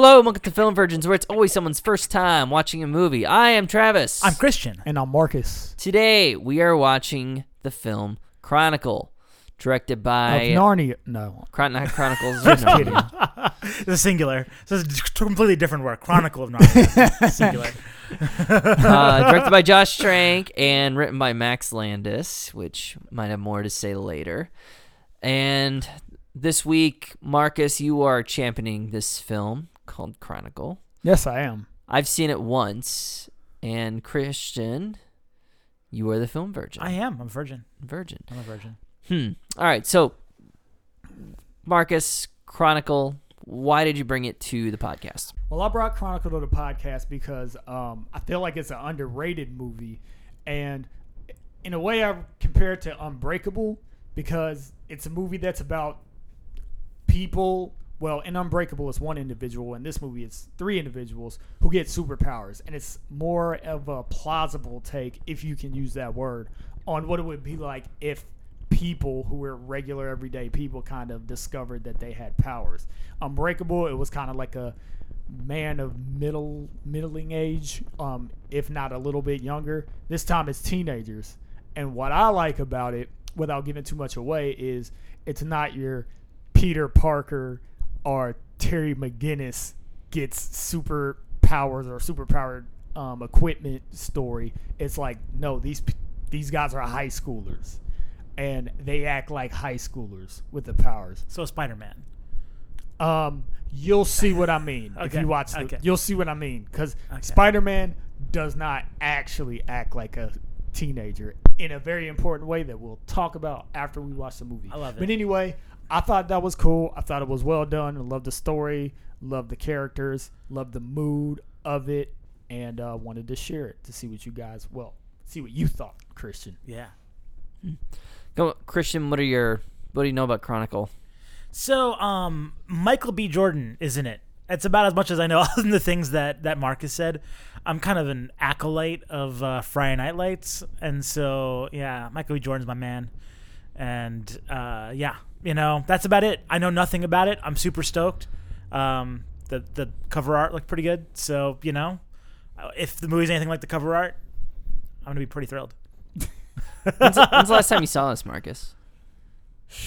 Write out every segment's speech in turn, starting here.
Hello, and welcome to Film Virgins, where it's always someone's first time watching a movie. I am Travis. I'm Christian. And I'm Marcus Today we are watching the film Chronicle, directed by of Narnia. No, Chron- not Chronicles. just no. kidding. This is singular. So it's a completely different word. Chronicle of Narnia. singular. uh, directed by Josh Trank and written by Max Landis, which might have more to say later. And this week, Marcus, you are championing this film called Chronicle. Yes, I am. I've seen it once, and Christian, you are the film virgin. I am. I'm a virgin. virgin. I'm a virgin. Hmm. All right. So, Marcus, Chronicle. Why did you bring it to the podcast? Well, I brought Chronicle to the podcast because um, I feel like it's an underrated movie, and in a way, I compare it to Unbreakable because it's a movie that's about people. Well, in Unbreakable, it's one individual. In this movie, it's three individuals who get superpowers, and it's more of a plausible take, if you can use that word, on what it would be like if people who were regular everyday people kind of discovered that they had powers. Unbreakable, it was kind of like a man of middle middling age, um, if not a little bit younger. This time it's teenagers. And what I like about it, without giving too much away, is it's not your Peter Parker or Terry McGinnis gets superpowers or superpowered um, equipment story. It's like no, these these guys are high schoolers, and they act like high schoolers with the powers. So Spider Man. Um, you'll see what I mean if you watch. The, okay. You'll see what I mean because Okay. Spider Man does not actually act like a teenager in a very important way that we'll talk about after we watch the movie. I love it. But anyway, I thought that was cool. I thought it was well done. I love the story, loved the characters, loved the mood of it, and uh, wanted to share it to see what you guys well see what you thought, Christian. Yeah. Go, Christian. What are your What do you know about Chronicle? So, um, Michael B. Jordan is in it. It's about as much as I know other than the things that, that Marcus said. I'm kind of an acolyte of uh, Friday Night Lights. And so, yeah, Michael B. Jordan's my man. And, uh, yeah, you know, that's about it. I know nothing about it. I'm super stoked. Um, the, the cover art looked pretty good. So, you know, uh, if the movie's anything like the cover art, I'm going to be pretty thrilled. When's, the- when's the last time you saw this, Marcus?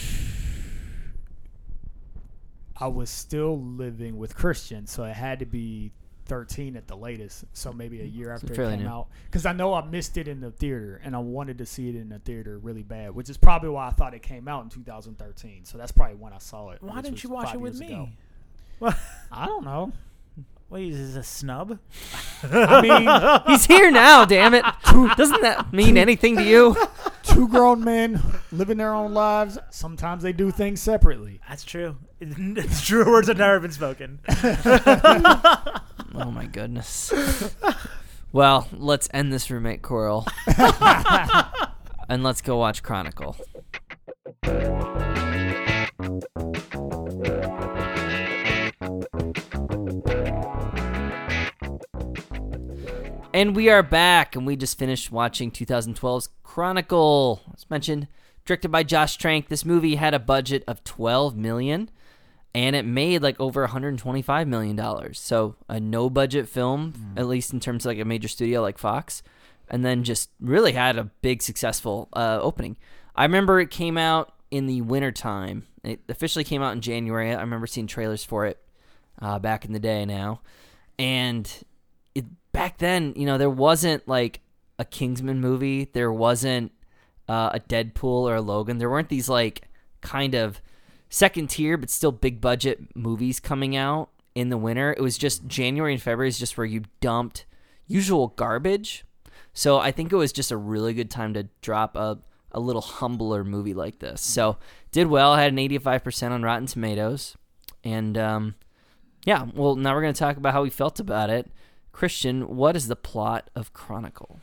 I was still living with Christian, so it had to be 13 at the latest. So maybe a mm, year after it came new. out. Because I know I missed it in the theater, and I wanted to see it in the theater really bad, which is probably why I thought it came out in 2013. So that's probably when I saw it. Why didn't you watch it with years ago. me? What? I don't know. Wait, is this a snub? I mean, He's here now. damn it! Doesn't that mean anything to you? two grown men living their own lives. Sometimes they do things separately. That's true. It's true words have never been spoken. Oh my goodness. Well, let's end this roommate quarrel. and let's go watch Chronicle. And we are back, and we just finished watching 2012's Chronicle. As mentioned, directed by Josh Trank. This movie had a budget of 12 million, and it made like over 125 million dollars. So a no budget film, at least in terms of like a major studio like Fox, and then just really had a big successful uh, opening. I remember it came out in the wintertime. It officially came out in January. I remember seeing trailers for it uh, back in the day now, and it, back then, you know, there wasn't like a Kingsman movie. There wasn't uh, a Deadpool or a Logan. There weren't these like kind of second tier but still big budget movies coming out in the winter. It was just January and February is just where you dumped usual garbage. So I think it was just a really good time to drop a a little humbler movie like this. So did well. Had an 85% on Rotten Tomatoes, and um, yeah. Well, now we're gonna talk about how we felt about it. Christian, what is the plot of Chronicle?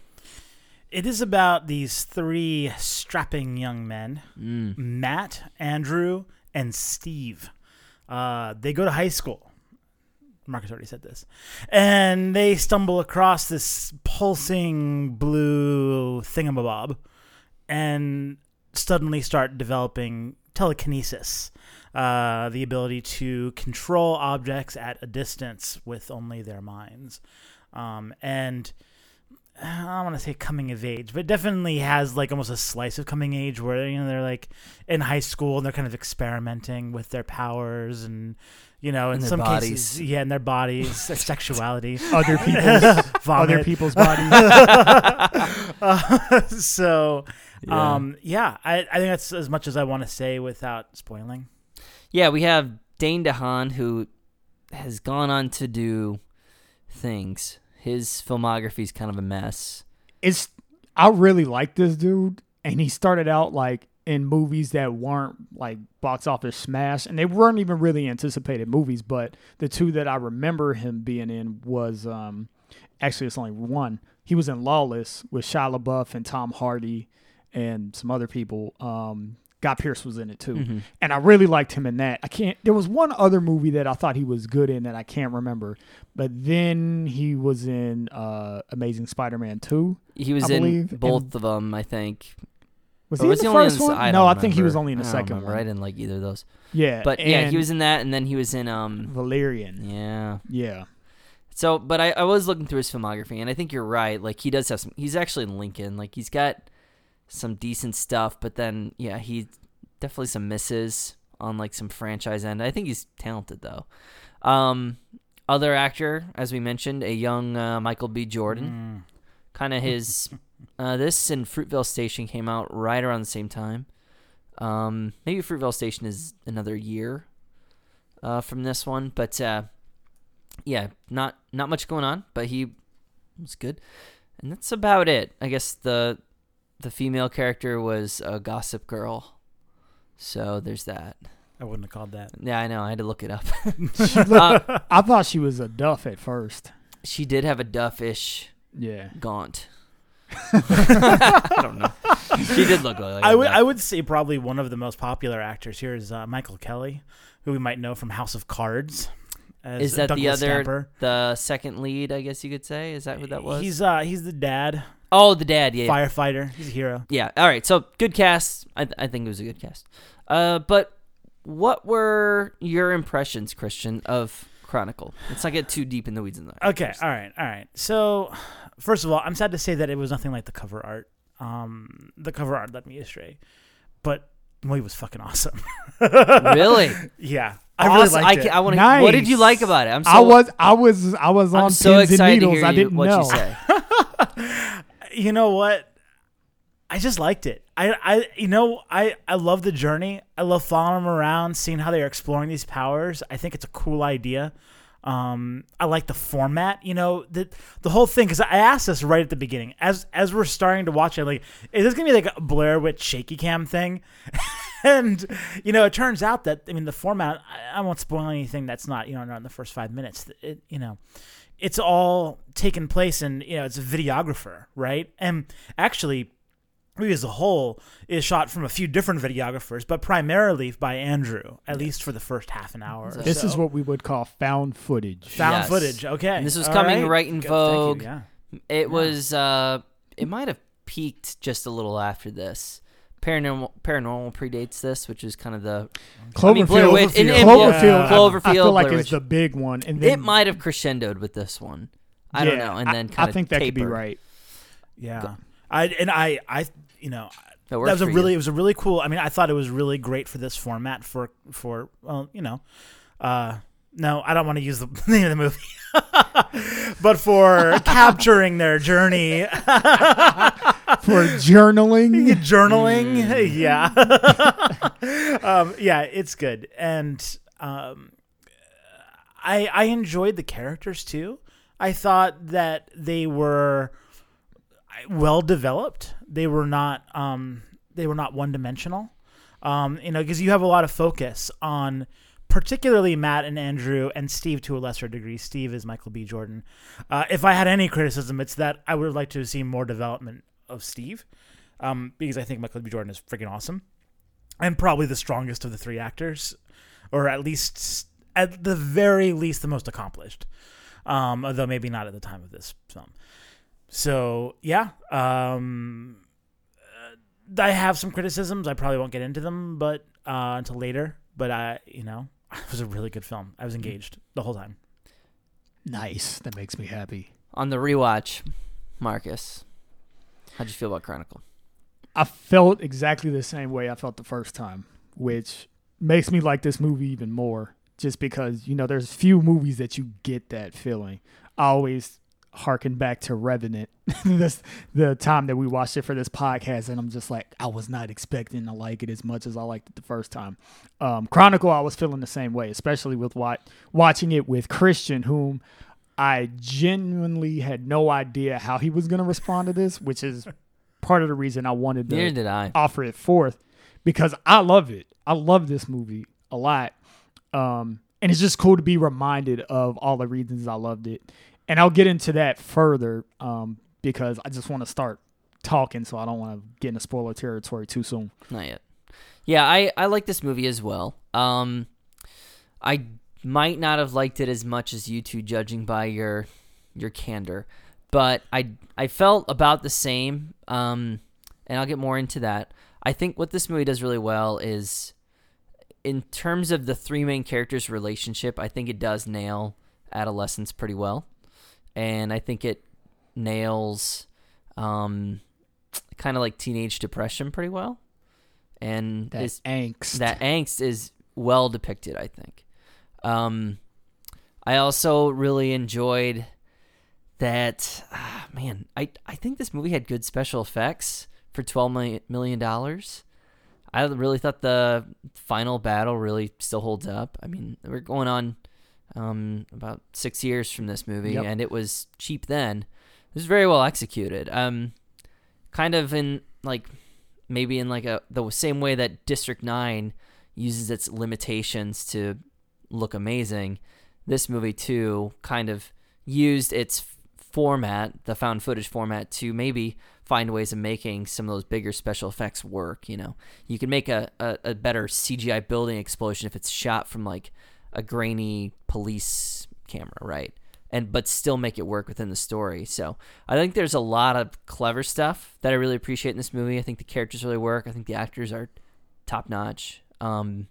it is about these three strapping young men Mm. Matt, Andrew, and Steve. Uh, they go to high school. Marcus already said this. And they stumble across this pulsing blue thingamabob and suddenly start developing telekinesis uh, the ability to control objects at a distance with only their minds. Um, and I don't want to say coming of age, but definitely has like almost a slice of coming age where you know they're like in high school and they're kind of experimenting with their powers and you know in, In some bodies. cases yeah in their bodies their sexuality Other people's other people's bodies. Uh, so Yeah. um yeah I, I think that's as much as I want to say without spoiling Yeah, we have Dane DeHaan who has gone on to do things. His filmography is kind of a mess. it's I really like this dude, and he started out like in movies that weren't like box office smash, and they weren't even really anticipated movies. But the two that I remember him being in was um actually it's only one. He was in Lawless with Shia LaBeouf and Tom Hardy and some other people. Um, Guy Pearce was in it too, Mhm. and I really liked him in that. I can't. There was one other movie that I thought he was good in that I can't remember, but then he was in uh, Amazing Spider-Man two. He was I in believe, both and- of them, I think. Was Or he was in the first one? I no, don't I think he was only in the I second remember. I one. didn't like either of those. Yeah, But yeah, he was in that, and then he was in um. Valerian. Yeah. Yeah, So, but I, I was looking through his filmography, and I think you're right. Like he does have some. He's actually in Lincoln. Like he's got some decent stuff, but then yeah, he definitely some misses on like some franchise end. I think he's talented though. Um, other actor, as we mentioned, a young uh, Michael B. Jordan. Mm. Kind of his. uh, this and Fruitvale Station came out right around the same time. Um, maybe Fruitvale Station is another year uh, from this one, but uh, yeah, not not much going on, but he was good, and that's about it. I guess the the female character was a gossip girl, so there's that. I wouldn't have called that Yeah, I know. I had to look it up. Looked- Uh, I thought she was a duff at first. she did have a duffish Yeah, gaunt. I don't know. She did look like. I a would duff. I would say probably one of the most popular actors here is uh, Michael Kelly, who we might know from House of Cards. As Is that the Douglas other, Stamper. the second lead? I guess you could say. Is that who that was? He's uh he's the dad, oh, the dad. Yeah, yeah. firefighter. He's a hero. Yeah. All right. So good cast. I, I think it was a good cast. Uh, but what were your impressions, Christian, of Chronicle? Let's not get too deep in the weeds in that. Okay, all right, all right. So, first of all, I'm sad to say that it was nothing like the cover art. Um, the cover art led me astray, but the movie was fucking awesome. Really? yeah, I really Awesome. liked I, it. ca- I want to. What did you like about it? I'm so. I was, I was, I was on I'm so pins and excited to needles. hear I didn't what know. you say. you know what? I just liked it. I, I, you know, I, I love the journey. I love following them around, seeing how they're exploring these powers. I think it's a cool idea. Um, I like the format. You know, the the whole thing. Because I asked this right at the beginning, as as we're starting to watch it, like, is this gonna be like a Blair Witch shaky cam thing? and you know, it turns out that I mean, the format. I, I won't spoil anything that's not you know not in the first five minutes. It, you know, it's all taken place and you know it's a videographer right and actually movie as a whole is shot from a few different videographers but primarily by andrew at least for the first half an hour or This is what we would call found footage. found Yes. footage okay And this was All coming right in Good, thank you, vogue. yeah. It was. Uh, it might have peaked just a little after this. Paranormal Paranormal predates this, which is kind of the. I mean, Blair Cloverfield. Witch- and- and Cloverfield. Yeah. I- Cloverfield, I feel like Blair it's Witch. the big one, and then it might have crescendoed with this one. I don't yeah, know, and I- then I, kind of think that could be tapered. right. yeah i and i i you know That, that works was a for really you. it was a really cool i mean i thought it was really great for this format for for well you know uh no i don't want to use the name of the movie but for capturing their journey For journaling, journaling Mm. yeah um, yeah it's good and um, i i enjoyed the characters too i thought that they were well developed they were not um, they were not one dimensional um, you know because you have a lot of focus on particularly Matt and Andrew and Steve to a lesser degree. Steve is Michael B. Jordan. Uh, if I had any criticism, it's that I would like to see more development of Steve, um, because I think Michael B. Jordan is freaking awesome, and probably the strongest of the three actors, or at least at the very least the most accomplished. Um, although maybe not at the time of this film. So yeah, um, uh, I have some criticisms. I probably won't get into them, but uh, until later. But I, you know, it was a really good film. I was engaged the whole time. Nice. That makes me happy. On the rewatch, Marcus, how'd you feel about Chronicle? I felt exactly the same way I felt the first time, which makes me like this movie even more. Just because you know, there's few movies that you get that feeling. I always harken back to Revenant, this the time that we watched it for this podcast, and I'm just like, I was not expecting to like it as much as I liked it the first time. Um, Chronicle, I was feeling the same way, especially with watching it with Christian, whom I genuinely had no idea how he was going to respond to this, which is part of the reason I wanted to Neither did I. offer it forth because I love it. I love this movie a lot. Um, and it's just cool to be reminded of all the reasons I loved it. And I'll get into that further um, because I just want to start talking, so I don't want to get into spoiler territory too soon. Not yet. Yeah, I I like this movie as well. Um, I might not have liked it as much as you two, judging by your your candor, but I I felt about the same. Um, and I'll get more into that. I think what this movie does really well is, in terms of the three main characters' relationship, I think it does nail adolescence pretty well, and I think it nails, um, kind of like teenage depression pretty well, and That is angst. that angst is well depicted i think um i also really enjoyed that ah, man i i think this movie had good special effects for 12 million- million dollars. I really thought the final battle really still holds up. I mean we're going on um about six years from this movie Yep. and it was cheap then. It was very well executed. Um kind of in like maybe in like a the same way that District 9 uses its limitations to look amazing, this movie too kind of used its format, the found footage format to maybe find ways of making some of those bigger special effects work, you know. You can make a, a, a better CGI building explosion if it's shot from like a grainy police camera, right? And but still make it work within the story. So I think there's a lot of clever stuff that I really appreciate in this movie. I think the characters really work. I think the actors are top notch. Um,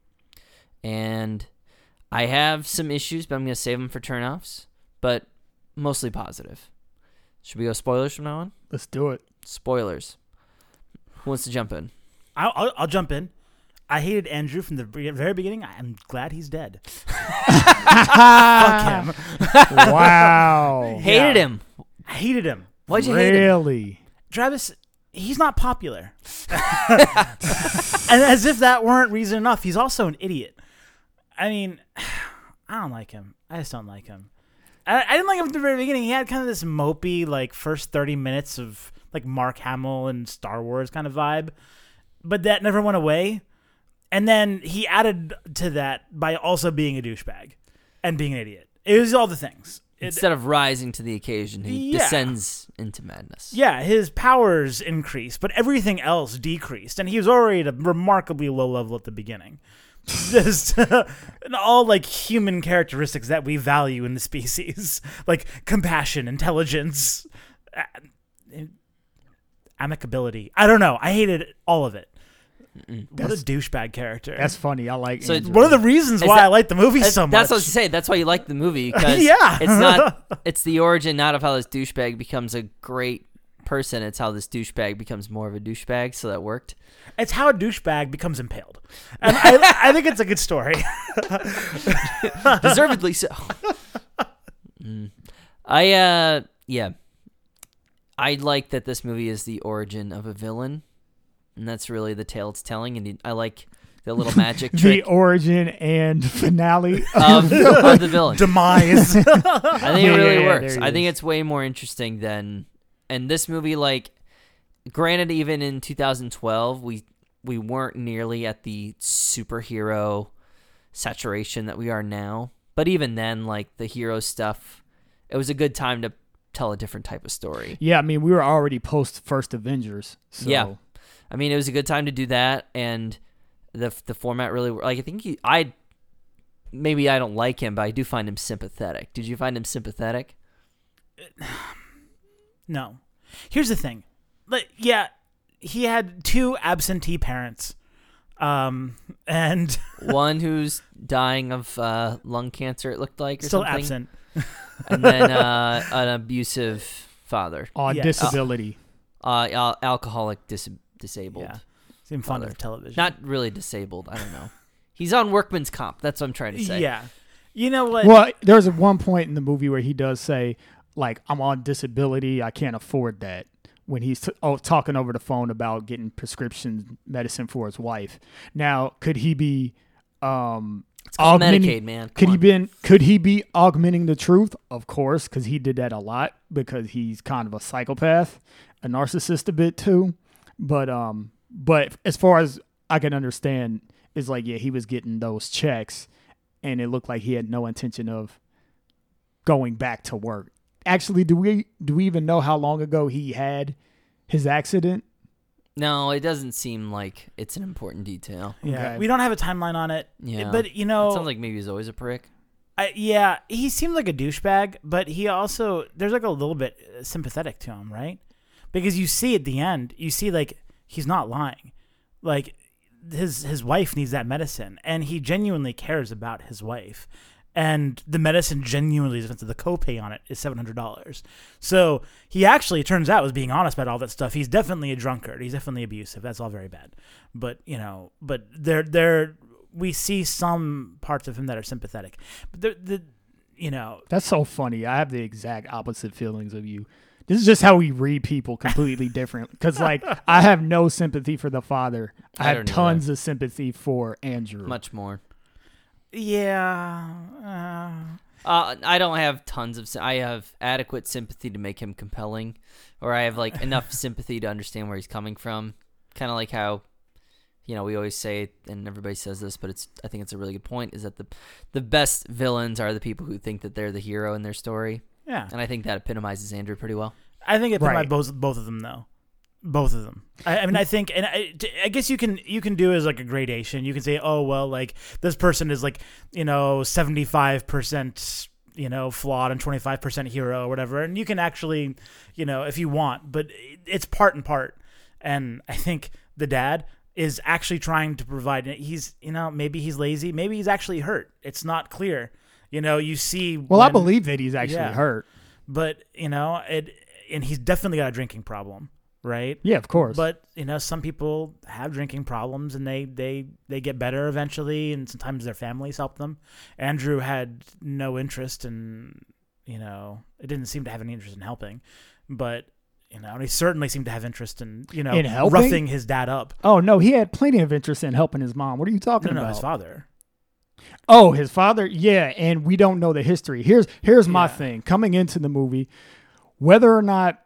and I have some issues, but I'm gonna save them for turnoffs. But mostly positive. Should we go spoilers from now on? Let's do it. Spoilers. Who wants to jump in? I'll, I'll, I'll jump in. I hated Andrew from the very beginning. I'm glad he's dead. Fuck him. wow. Hated Yeah. him. I hated him. Why'd you hate him? really? Travis, he's not popular. and as if that weren't reason enough, he's also an idiot. I mean, I don't like him. I just don't like him. I, I didn't like him from the very beginning. He had kind of this mopey, like, first 30 minutes of, like, Mark Hamill and Star Wars kind of vibe. But that never went away. And then he added to that by also being a douchebag and being an idiot. It was all the things. It- Instead of rising to the occasion, he Yeah. descends into madness. Yeah, his powers increased, but everything else decreased, and he was already at a remarkably low level at the beginning. Just and all like human characteristics that we value in the species, like compassion, intelligence, amicability. I don't know. I hated all of it. What That's- a douchebag character. That's funny. I like. So Andrew. one of the reasons why that- I like the movie so much. that's what I was gonna say. That's why you like the movie because Yeah. it's not. It's the origin, not of how this douchebag becomes a great person. It's how this douchebag becomes more of a douchebag. So that worked. It's how a douchebag becomes impaled, and I, I think it's a good story. Deservedly so. Mm. I uh yeah. I like that this movie is the origin of a villain, and that's really the tale it's telling. And I like the little magic the origin and finale of, of the villain. Demise. I think Yeah, it really yeah, works. I think it's way more interesting than and this movie like granted even in 2012 we we weren't nearly at the superhero saturation that we are now. But even then like the hero stuff it was a good time to tell a different type of story. Yeah, I mean, we were already post first Avengers. So. Yeah. I mean, it was a good time to do that, and the the format really like. I think he, I maybe I don't like him, but I do find him sympathetic. Did you find him sympathetic? No. Here's the thing. Like, yeah, he had two absentee parents. Um, and One who's dying of uh, lung cancer, it looked like, or still something, absent. and then uh, an abusive father, On Yes. disability. uh, al- alcoholic, dis- disabled, Yeah. Seem fond Father. of television. not really disabled. I don't know. He's on workman's comp. That's what I'm trying to say. Yeah. You know what? well, there's one point in the movie where he does say, like, I'm on disability. I can't afford that. When he's t- oh, talking over the phone about getting prescription medicine for his wife. Now, could he be um, augmenting- Medicaid, man. Could Come he on. been could he be augmenting the truth? Of course, because he did that a lot because he's kind of a psychopath, a narcissist a bit too. But um but as far as I can understand, is like yeah, he was getting those checks and it looked like he had no intention of going back to work. Actually, do we do we even know how long ago he had his accident? No, it doesn't seem like it's an important detail. yeah. okay. We don't have a timeline on it. Yeah. But, you know. It sounds like maybe he's always a prick. I, yeah, he seemed like a douchebag, but he also there's like a little bit uh, sympathetic to him, right? Because you see at the end, you see like he's not lying, like his his wife needs that medicine, and he genuinely cares about his wife, and the medicine genuinely is expensive. The copay on it is seven hundred dollars, so he actually it turns out was being honest about all that stuff. He's definitely a drunkard. He's definitely abusive. That's all very bad, but you know, but they're they're we see some parts of him that are sympathetic. But the the you know That's so funny. I have the exact opposite feelings of you. This is just how we read people completely different. Because like I have no sympathy for the father. I, I have don't either. tons of sympathy for Andrew. Much more. Yeah uh, Uh, I don't have tons of. I have adequate sympathy to make him compelling, or I have like enough sympathy to understand where he's coming from. Kind of like how, you know, we always say, and everybody says this, but it's. I think it's a really good point. Is that the, the best villains are the people who think that they're the hero in their story, yeah and I think that epitomizes Andrew pretty well. I think it put my Right. both both of them though both of them. I, I mean I think and I, I guess you can you can do as like a gradation. You can say oh well like this person is like you know 75% you know flawed and 25% hero or whatever. And you can actually you know if you want but it's part and part. And I think the dad is actually trying to provide he's you know maybe he's lazy. Maybe he's actually hurt. It's not clear. You know you see well, I believe that he's actually Yeah. hurt. but you know it and he's definitely got a drinking problem right Yeah, of course. but you know some people have drinking problems and they they they get better eventually and sometimes their families help them andrew had no interest in you know it didn't seem to have any interest in helping but you know and he certainly seemed to have interest in you know In helping? roughing his dad up oh no, he had plenty of interest in helping his mom. What are you talking no no about? his father Oh, his father? Yeah, and we don't know the history. Here's here's my Yeah. thing. Coming into the movie, whether or not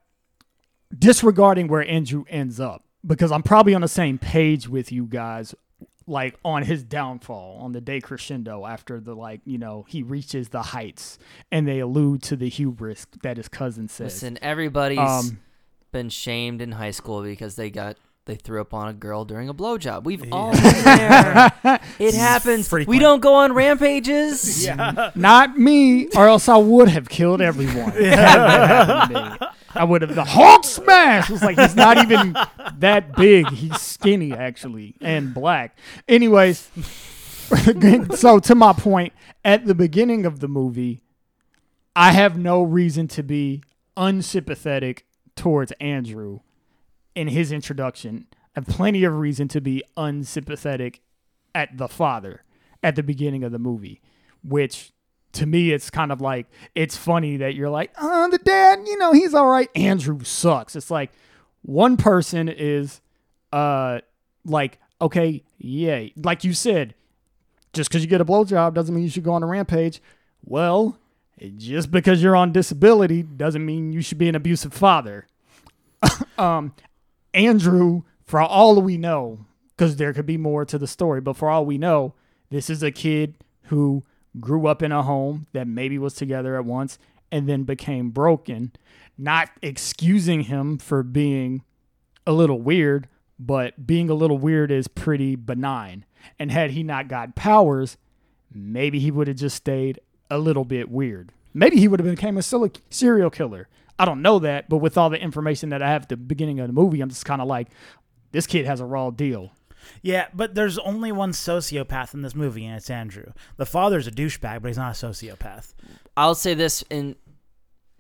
disregarding where Andrew ends up, because I'm probably on the same page with you guys, like on his downfall, on the day crescendo after the like, you know, he reaches the heights and they allude to the hubris that his cousin says. Listen, everybody's Um, been shamed in high school because they got they threw up on a girl during a blowjob. We've all been there. it happens. We don't go on rampages. Not me, or else I would have killed everyone. Had that happened to me. I would have the Hulk smash. It's like he's not even that big. He's skinny actually and black. Anyways, so to my point, at the beginning of the movie, I have no reason to be unsympathetic towards Andrew in his introduction. Have plenty of reason to be unsympathetic at the father at the beginning of the movie, which to me it's kind of like it's funny that you're like, oh, the dad, you know, he's all right. Andrew sucks. It's like one person is uh like, okay, yeah, like you said, just because you get a blowjob doesn't mean you should go on a rampage. Well, just because you're on disability doesn't mean you should be an abusive father. um, Andrew, for all we know, because there could be more to the story, but for all we know, this is a kid who grew up in a home that maybe was together at once and then became broken. Not excusing him for being a little weird, but being a little weird is pretty benign. And had he not got powers, maybe he would have just stayed a little bit weird. Maybe he would have became a serial killer. I don't know that, but with all the information that I have at the beginning of the movie, I'm just kind of like, this kid has a raw deal. Yeah, but there's only one sociopath in this movie, and it's Andrew. The father's a douchebag, but he's not a sociopath. I'll say this in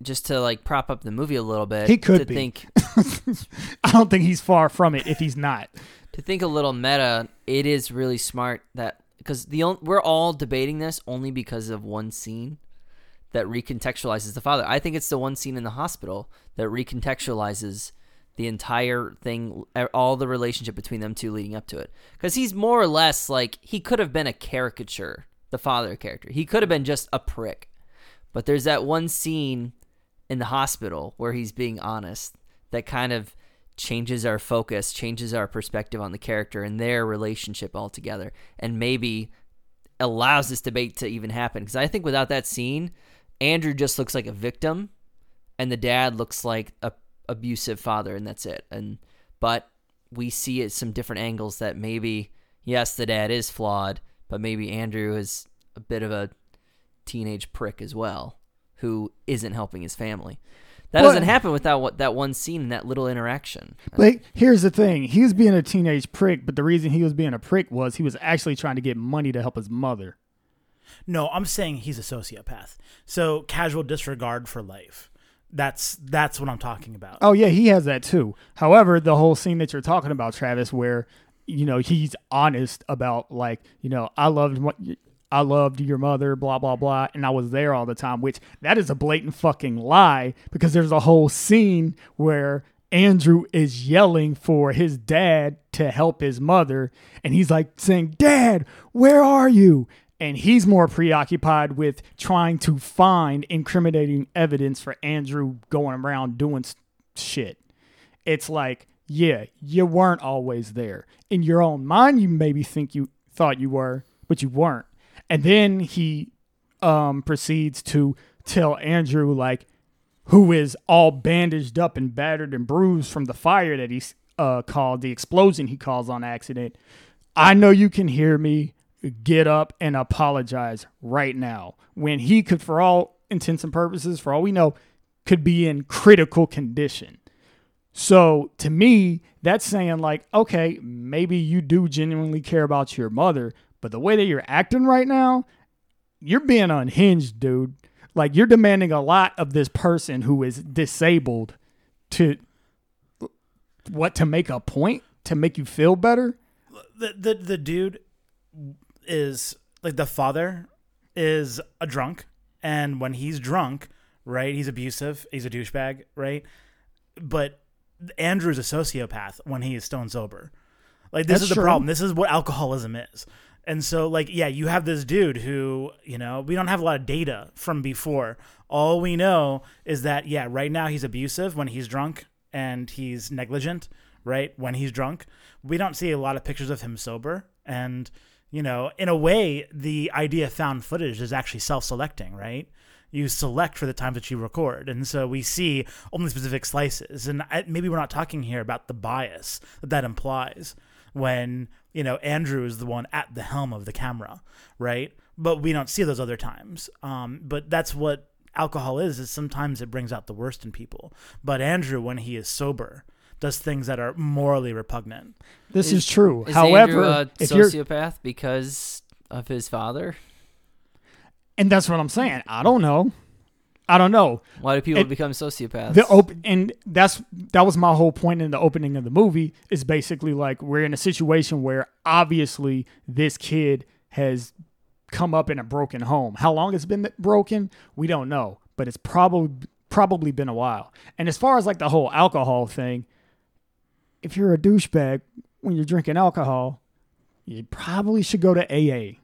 just to like prop up the movie a little bit. He could to be. think I don't think he's far from it if he's not. to think a little meta. It is really smart that because the we're all debating this only because of one scene that recontextualizes the father. I think it's the one scene in the hospital that recontextualizes the entire thing, all the relationship between them two leading up to it. Because he's more or less like he could have been a caricature, the father character. He could have been just a prick. But there's that one scene in the hospital where he's being honest that kind of changes our focus, changes our perspective on the character and their relationship altogether, and maybe allows this debate to even happen. Because I think without that scene, Andrew just looks like a victim, and the dad looks like a abusive father, and that's it. And but we see it some different angles that maybe yes, the dad is flawed, but maybe Andrew is a bit of a teenage prick as well, who isn't helping his family. That But- doesn't happen without what that one scene and that little interaction. But here's the thing: he was being a teenage prick, but the reason he was being a prick was he was actually trying to get money to help his mother. No, I'm saying he's a sociopath. So casual disregard for life. That's that's what I'm talking about. Oh yeah, he has that too. However, the whole scene that you're talking about, Travis, where you know he's honest about like you know I loved what I loved your mother, blah blah blah, and I was there all the time. Which that is a blatant fucking lie because there's a whole scene where Andrew is yelling for his dad to help his mother, and he's like saying, "Dad, where are you?" And he's more preoccupied with trying to find incriminating evidence for Andrew going around doing shit. It's like, yeah, you weren't always there. In your own mind, you maybe think you thought you were, but you weren't. And then he um, proceeds to tell Andrew, like, who is all bandaged up and battered and bruised from the fire that he uh, called, the explosion he calls on accident. I know you can hear me. Get up and apologize right now. When he could, for all intents and purposes, for all we know, could be in critical condition. So to me, that's saying like, okay, maybe you do genuinely care about your mother, but the way that you're acting right now, you're being unhinged, dude. Like you're demanding a lot of this person who is disabled to what to make a point to make you feel better. the the the dude is like the father is a drunk and when he's drunk right he's abusive he's a douchebag right? But andrew's a sociopath when he is stone sober. Like this That's is the true. problem. This is what alcoholism is. And so like yeah you have this dude who you know we don't have a lot of data from before. All we know is that yeah right now he's abusive when he's drunk and he's negligent right when he's drunk. We don't see a lot of pictures of him sober and you know in a way the idea of found footage is actually self-selecting right? You select for the times that you record. And so we see only specific slices. And maybe we're not talking here about the bias that that implies when you know andrew is the one at the helm of the camera right? But we don't see those other times. Um, but that's what alcohol is is sometimes it brings out the worst in people. But andrew when he is sober does things that are morally repugnant This is, true. Is However, Andrew a sociopath because of his father? and that's what I'm saying. I don't know. I don't know. Why do people It- become sociopaths? The open and that's that was my whole point in the opening of the movie is basically like we're in a situation where obviously this kid has come up in a broken home. How long it's been broken, we don't know, but it's probably probably been a while. And as far as like the whole alcohol thing, if you're a douchebag when you're drinking alcohol, you probably should go to AA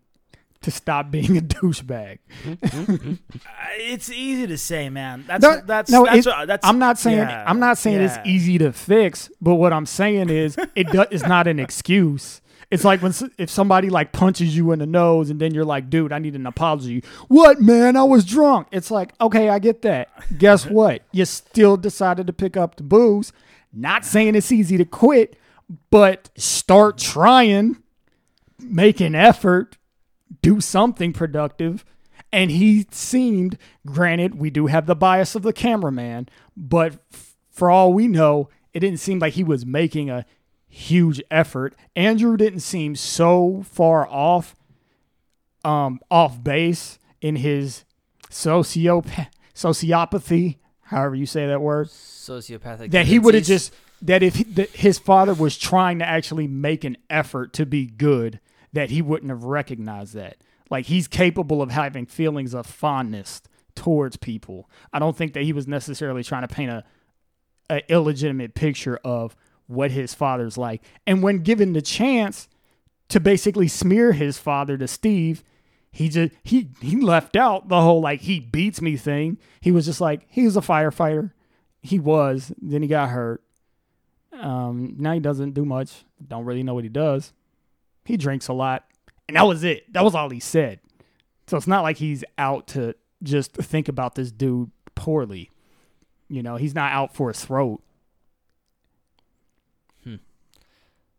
to stop being a douchebag. Uh, it's easy to say man that's No, that's no, that's, what- that's I'm not saying yeah, I'm not saying yeah. it's easy to fix, but what I'm saying is it do, is not an excuse. It's like when if somebody like punches you in the nose and then you're like, dude, I need an apology. What, man? I was drunk. It's like, okay, I get that. Guess what? You still decided to pick up the booze. Not saying it's easy to quit, but start trying, make an effort, do something productive. And he seemed, granted, we do have the bias of the cameraman, but for all we know, it didn't seem like he was making a huge effort. Andrew didn't seem so far off, um, off base in his sociopath, sociopathy, however you say that word Sociopathic. that he would have just that if he, that his father was trying to actually make an effort to be good that he wouldn't have recognized that. Like he's capable of having feelings of fondness towards people. I don't think that he was necessarily trying to paint a, a illegitimate picture of what his father's like. And when given the chance to basically smear his father to steve he just he he left out the whole like he beats me thing he was just like he was a firefighter he was. Then he got hurt. Um, now he doesn't do much. Don't really know what he does. He drinks a lot, and that was it. That was all he said. So it's not like he's out to just think about this dude poorly. You know, he's not out for his throat.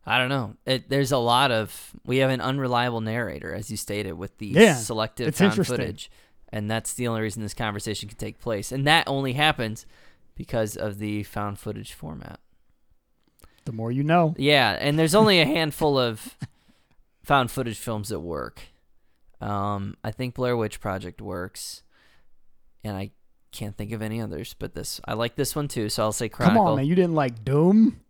I don't know. It, there's a lot of we have an unreliable narrator, as you stated, with the Yeah, selective it's found footage, and that's the only reason this conversation can take place, and that only happens because of the found footage format. The more you know. Yeah, and there's only a handful of found footage films that work. Um, I think Blair Witch Project works, and I can't think of any others. But this, I like this one too, so I'll say Come on, man. You didn't like Doom?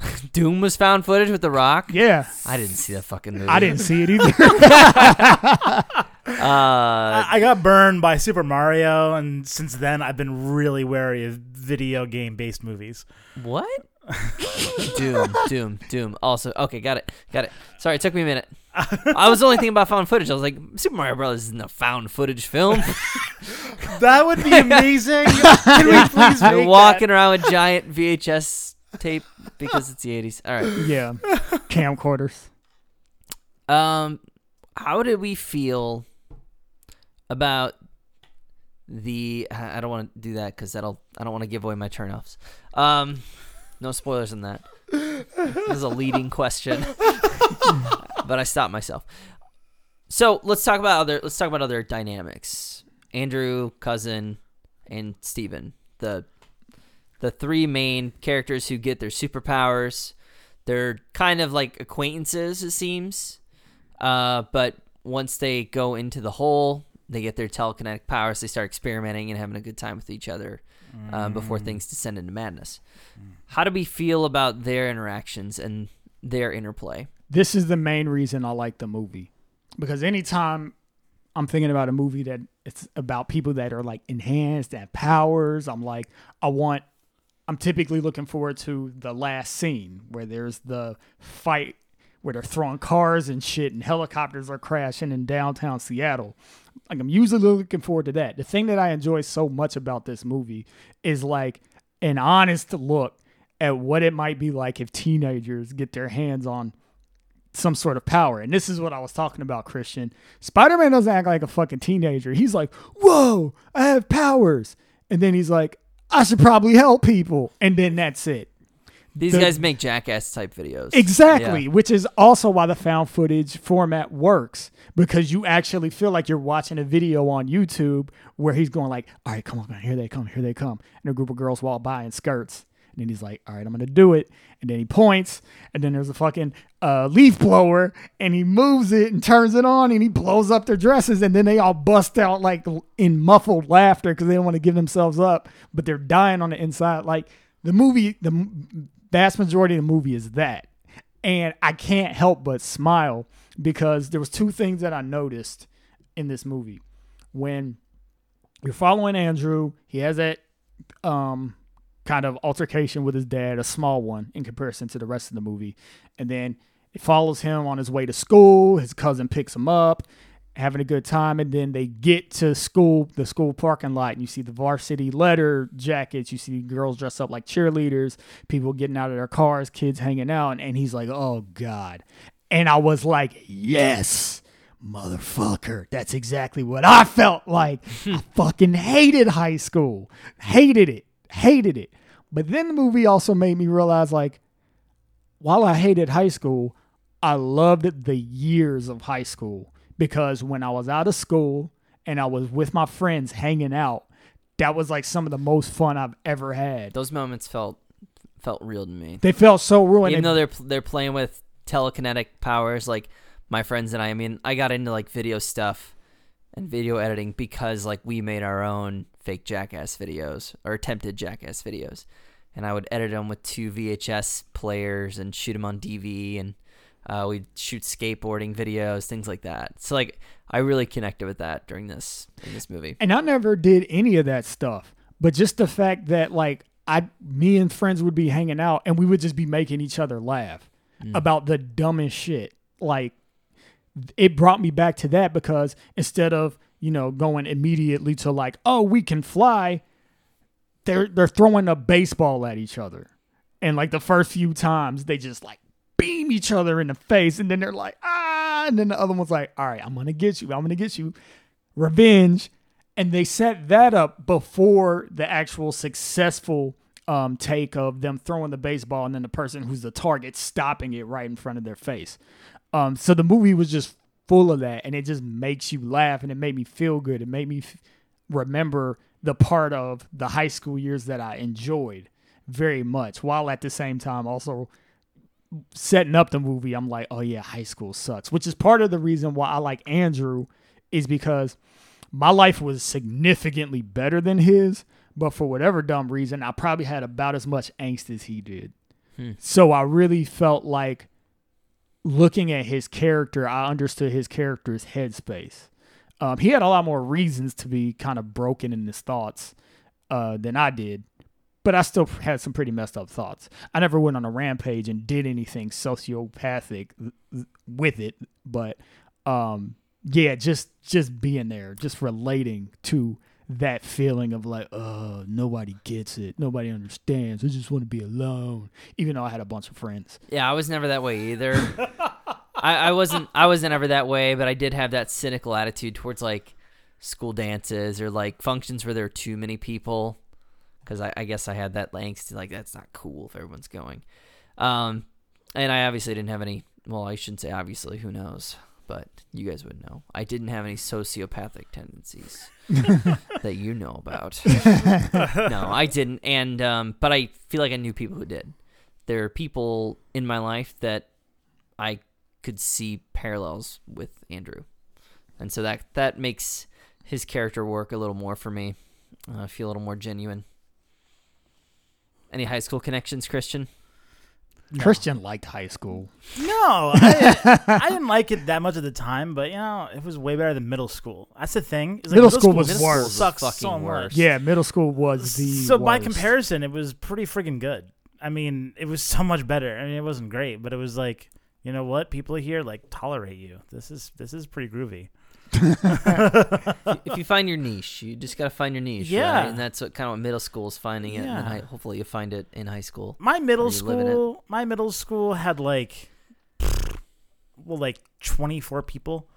Doom was found footage with The Rock. Yeah. I didn't see that fucking movie. I didn't see it either. Uh, I, I got burned by Super Mario, and since then I've been really wary of video game based movies. What? Doom, Doom, Doom. Also, okay, got it, got it. Sorry, it took me a minute. I was only thinking about found footage. I was like, Super Mario Brothers isn't a found footage film. That would be amazing. Can we please You're make walking around with giant VHS tape because it's the '80s. All right. yeah. Camcorders. Um, how did we feel about the? I don't want to do that because that'll. I don't want to give away my turnoffs. Um, no spoilers in that. This is a leading question, but I stopped myself. So let's talk about other. Let's talk about other dynamics. Andrew, cousin, and Steven. The the three main characters who get their superpowers. They're kind of like acquaintances, it seems. Uh, but once they go into the hole, they get their telekinetic powers. They start experimenting and having a good time with each other uh, before things descend into madness. How do we feel about their interactions and their interplay? this is the main reason I like the movie because anytime I'm thinking about a movie that it's about people that are like enhanced and powers, I'm like, I want. I'm typically looking forward to the last scene where there's the fight where they're throwing cars and shit and helicopters are crashing in downtown Seattle. Like I'm usually looking forward to that. The thing that I enjoy so much about this movie is like an honest look at what it might be like if teenagers get their hands on some sort of power. And this is what I was talking about, Christian. Spider Man doesn't act like a fucking teenager. He's like, whoa, I have powers. And then he's like, I should probably help people. And then that's it. These The- guys make jackass type videos. Exactly, Yeah. which is also why the found footage format works because you actually feel like you're watching a video on YouTube where he's going like, "All right, come on, man, here they come, here they come," and a group of girls walk by in skirts, and then he's like, "All right, I'm gonna do it," and then he points, and then there's a fucking uh, leaf blower, and he moves it and turns it on, and he blows up their dresses, and then they all bust out like in muffled laughter because they don't want to give themselves up, but they're dying on the inside. Like the movie, the vast majority of the movie is that and I can't help but smile because there was two things that I noticed in this movie. When you're following Andrew, he has that um kind of altercation with his dad, a small one in comparison to the rest of the movie. And then it follows him on his way to school. His cousin picks him up, having a good time, and then they get to school, the school parking lot, and you see the varsity letter jackets. You see girls dressed up like cheerleaders, people getting out of their cars, kids hanging out, and he's like, "Oh God." And I was like, yes, motherfucker. That's exactly what I felt like. I fucking hated high school. Hated it. Hated it. But then the movie also made me realize like, while I hated high school, I loved the years of high school because when I was out of school and I was with my friends hanging out, that was like some of the most fun I've ever had. Those moments felt felt real to me. They felt so real. Even though they're they're playing with telekinetic powers, like my friends and I. I mean, I got into like video stuff and video editing because like we made our own fake jackass videos or attempted jackass videos, and I would edit them with two VHS players and shoot them on DV, and uh, we'd shoot skateboarding videos, things like that. So like I really connected with that during this in this movie. And I never did any of that stuff. But just the fact that like I me and friends would be hanging out and we would just be making each other laugh about the dumbest shit. Like it brought me back to that because instead of, you know, going immediately to like, oh, we can fly, they're they're throwing a baseball at each other. And like the first few times they just like beam each other in the face and then they're like, ah, and then the other one's like, all right, I'm gonna get you, I'm gonna get you. Revenge. And they set that up before the actual successful um, take of them throwing the baseball and then the person who's the target stopping it right in front of their face. Um, so the movie was just full of that, and it just makes you laugh, and it made me feel good. It made me f- remember the part of the high school years that I enjoyed very much, while at the same time also setting up the movie. I'm like, oh yeah, high school sucks, which is part of the reason why I like Andrew, is because my life was significantly better than his, but for whatever dumb reason, I probably had about as much angst as he did. Hmm. So I really felt like looking at his character, I understood his character's headspace. Um, he had a lot more reasons to be kind of broken in his thoughts uh, than I did, but I still had some pretty messed up thoughts. I never went on a rampage and did anything sociopathic with it, but um, yeah, just just being there, just relating to that feeling of like, oh, nobody gets it, nobody understands. I just want to be alone, even though I had a bunch of friends. Yeah, I was never that way either. I, I wasn't. I wasn't ever that way, but I did have that cynical attitude towards like school dances or like functions where there are too many people. Because I, I guess I had that angst, like that's not cool if everyone's going. Um, and I obviously didn't have any. Well, I shouldn't say obviously. Who knows? But you guys would know. I didn't have any sociopathic tendencies that you know about. no, I didn't. And um, but I feel like I knew people who did. There are people in my life that I could see parallels with Andrew, and so that that makes his character work a little more for me. Uh, feel a little more genuine. Any high school connections, Christian? Christian liked high school. No, I, I didn't like it that much at the time, but you know, it was way better than middle school. That's the thing. like, Middle school was middle worse. Sucks so much. worse. Yeah, middle school was the so by comparison, it was pretty freaking good. I mean, it was so much better. I mean, it wasn't great, but it was like, you know what? People here like tolerate you. This is this is pretty groovy. If you find your niche, you just gotta find your niche. Yeah. right? and that's what kind of what middle school is finding it, and high, hopefully you find it in high school. My middle Or you live in it. school, my middle school had like, well, like twenty four people.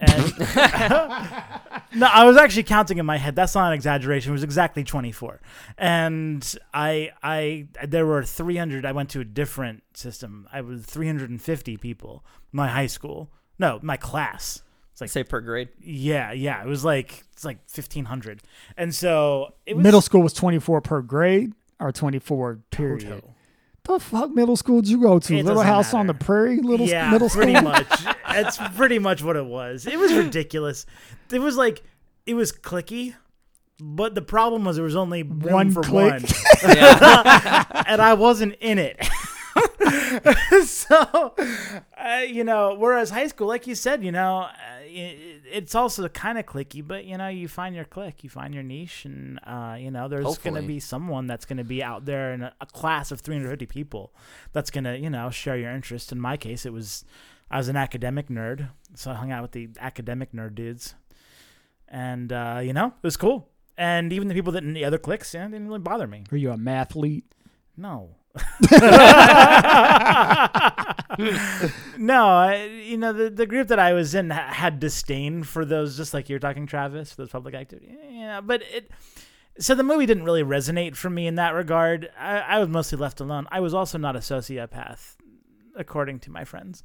And no, I was actually counting in my head. That's not an exaggeration. It was exactly 24. And I, I, there were 300. I went to a different system. I was 350 people. My high school, no, my class. It's like Say per grade. yeah, yeah. It was like it's like 1500. And so it was middle school was 24 per grade or 24 period. total. The fuck middle school did you go to? It Little doesn't House on the. Prairie? Little yeah, middle school? pretty much. It's pretty much what it was. It was ridiculous. It was like it was clicky, but the problem was there was only room One for click. one, Yeah. and I wasn't in it. so, uh, you know, whereas high school, like you said, you know, uh, it, it's also kind of clicky, but you know, you find your clique, you find your niche, and uh, you know, there's going to be someone that's going to be out there in a, a class of 350 people that's going to, you know, share your interest. In my case, it was I was an academic nerd, so I hung out with the academic nerd dudes, and uh, you know, it was cool. And even the people that in the other cliques, yeah, didn't really bother me. Were you a mathlete? No. no, I, you know the the group that I was in ha- had disdain for those, just like you're talking, Travis, for those public activity. Yeah, but it. So the movie didn't really resonate for me in that regard. I, I was mostly left alone. I was also not a sociopath, according to my friends.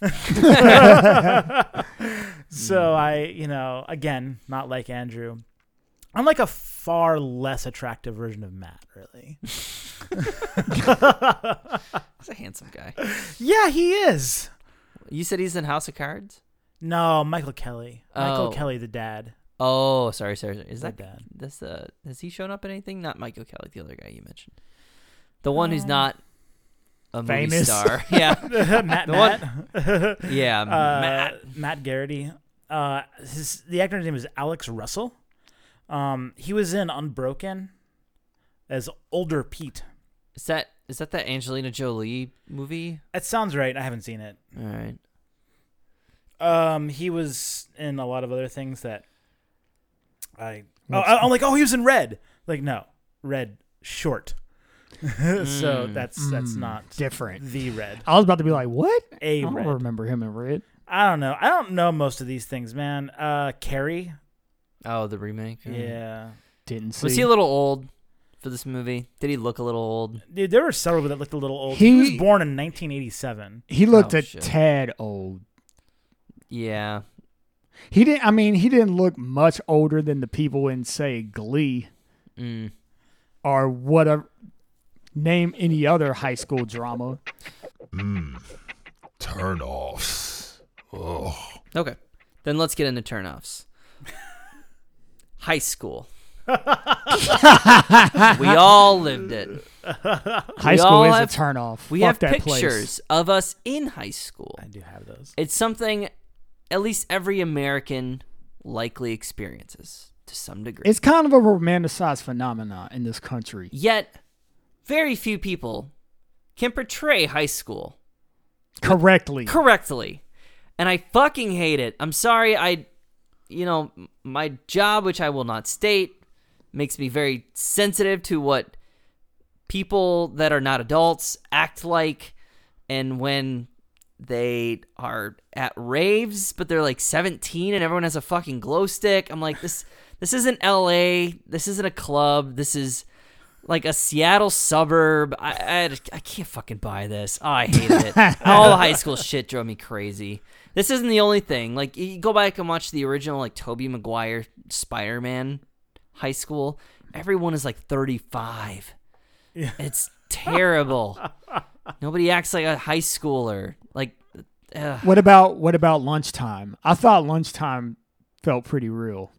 so I, you know, again, not like Andrew. I'm like a far less attractive version of Matt, really. He's a handsome guy. yeah, he is. You said he's in House of Cards. No, Michael Kelly. Michael Oh. Kelly, the dad. Oh, sorry, sorry. sorry. Is The that dad. this? Uh, has he shown up in anything? Not Michael Kelly, the other guy you mentioned, the one who's Um, not a movie famous. star. yeah, Matt, The Matt. yeah. uh, Matt. Matt Garrity. Uh, his the actor's name is Alex Russell. Um, he was in Unbroken as older Pete. Is that is that the Angelina Jolie movie? That sounds right. I haven't seen it. All right. Um, he was in a lot of other things that I. Oh, I- I'm like, oh, he was in Red. Like, no, Red short. so Mm. that's that's Mm, not different. the Red. I was about to be like, what? A I don't Red. remember him in red. I don't know. I don't know most of these things, man. Uh, Carrie. Oh, the remake. Mm. Yeah. Didn't see. Was he a little old for this movie? Did he look a little old? Dude, there were several that looked a little old. He, was born in 1987. he looked Oh, a shit. tad old. Yeah. He didn't. I mean, he didn't look much older than the people in say Glee Mm. or whatever. Name any other high school drama. Mmm. Turn offs. Oh. Okay. Then let's get into turnoffs. High school. we all lived it. High We school all is have- a turnoff. We Fuck have that pictures place. of us in high school. I do have those. It's something at least every American likely experiences to some degree. It's kind of a romanticized phenomenon in this country. Yet, very few people can portray high school Correctly. correctly. And I fucking hate it. I'm sorry. I, you know, my job, which I will not state, makes me very sensitive to what people that are not adults act like. And when they are at raves, but they're like 17 and everyone has a fucking glow stick, I'm like, this, this isn't LA. This isn't a club. This is like a Seattle suburb. I, I, I can't fucking buy this. Oh, I hated it. All the high school shit drove me crazy. This isn't the only thing. Like, you go back and watch the original, like, Tobey Maguire Spider Man high school. Everyone is like 35. Yeah. It's terrible. Nobody acts like a high schooler. Like, ugh. What about what about lunchtime? I thought lunchtime felt pretty real.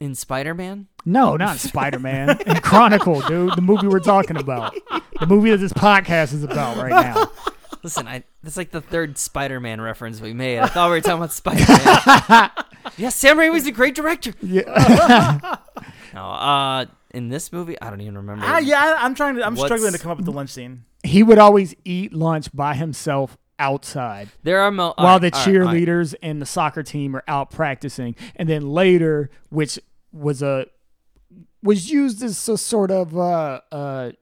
in Spider Man? No, not Spider Man. in Chronicle, dude. The movie we're talking about. The movie that this podcast is about right now. Listen, I that's like the third Spider-Man reference we made. I thought we were talking about Spider-Man. yeah, Sam Raimi's a great director. Yeah. No, uh, in this movie, I don't even remember. Ah, yeah, I- I'm trying to. I'm What's- struggling to come up with the lunch scene. he would always eat lunch by himself outside There are mo- while alright, the alright, alright. cheerleaders and the soccer team are out practicing. And then later, which was a was used as a sort of uh uh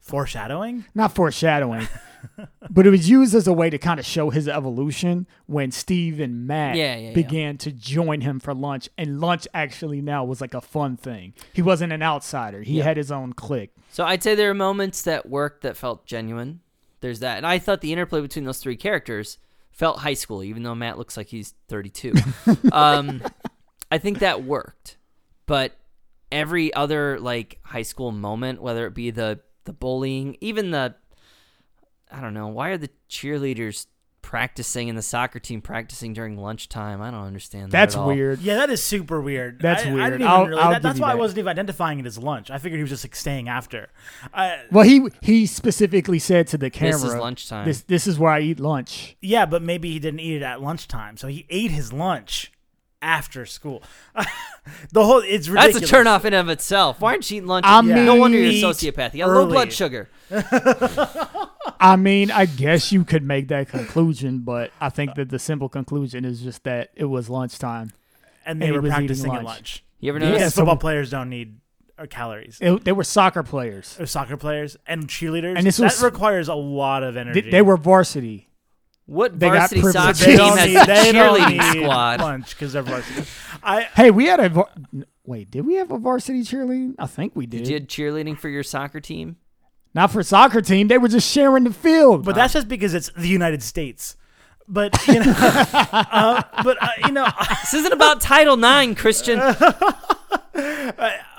Foreshadowing. not foreshadowing, but it was used as a way to kind of show his evolution when Steve and Matt Yeah, yeah, yeah. began to join him for lunch. And lunch actually now was like a fun thing. He wasn't an outsider, he Yeah. had his own clique. So I'd say there are moments that worked that felt genuine. There's that, and I thought the interplay between those three characters felt high school, even though Matt looks like he's 32. um, I think that worked, but every other like high school moment, whether it be the the bullying, even the I don't know, why are the cheerleaders practicing and the soccer team practicing during lunchtime? I don't understand that. That's at all. weird. Yeah, that is super weird. That's I, I weird. didn't even I'll- really, I'll that, that's you why I wasn't even identifying it as lunch. I figured he was just like staying after. I, Well, he he specifically said to the camera, This is lunchtime. This this is where I eat lunch. yeah, but maybe he didn't eat it at lunchtime, so he ate his lunch after school. the whole it's ridiculous. That's a turn off in and of itself. Why aren't you eating lunch? I no wonder you're a sociopath. You got low Early. blood sugar. I mean, I guess you could make that conclusion, but I think that the simple conclusion is just that it was lunchtime. And they and he were was eating practicing at lunch. lunch. You ever Yeah, notice? Because so- football players don't need uh, calories. It- they were soccer players. Or soccer players and cheerleaders. And this that was- requires a lot of They, energy. they were varsity. What They got varsity privilege. soccer They team don't has need, a they don't cheerleading need squad? lunch because they're varsity. I Hey, we had a var- wait. Did we have a varsity cheerleading? I think we did. Did you have cheerleading for your soccer team? Not for soccer team. They were just sharing the field. But that's just because it's the United States. But you know, uh, but uh, you know, This isn't about Title IX, Christian.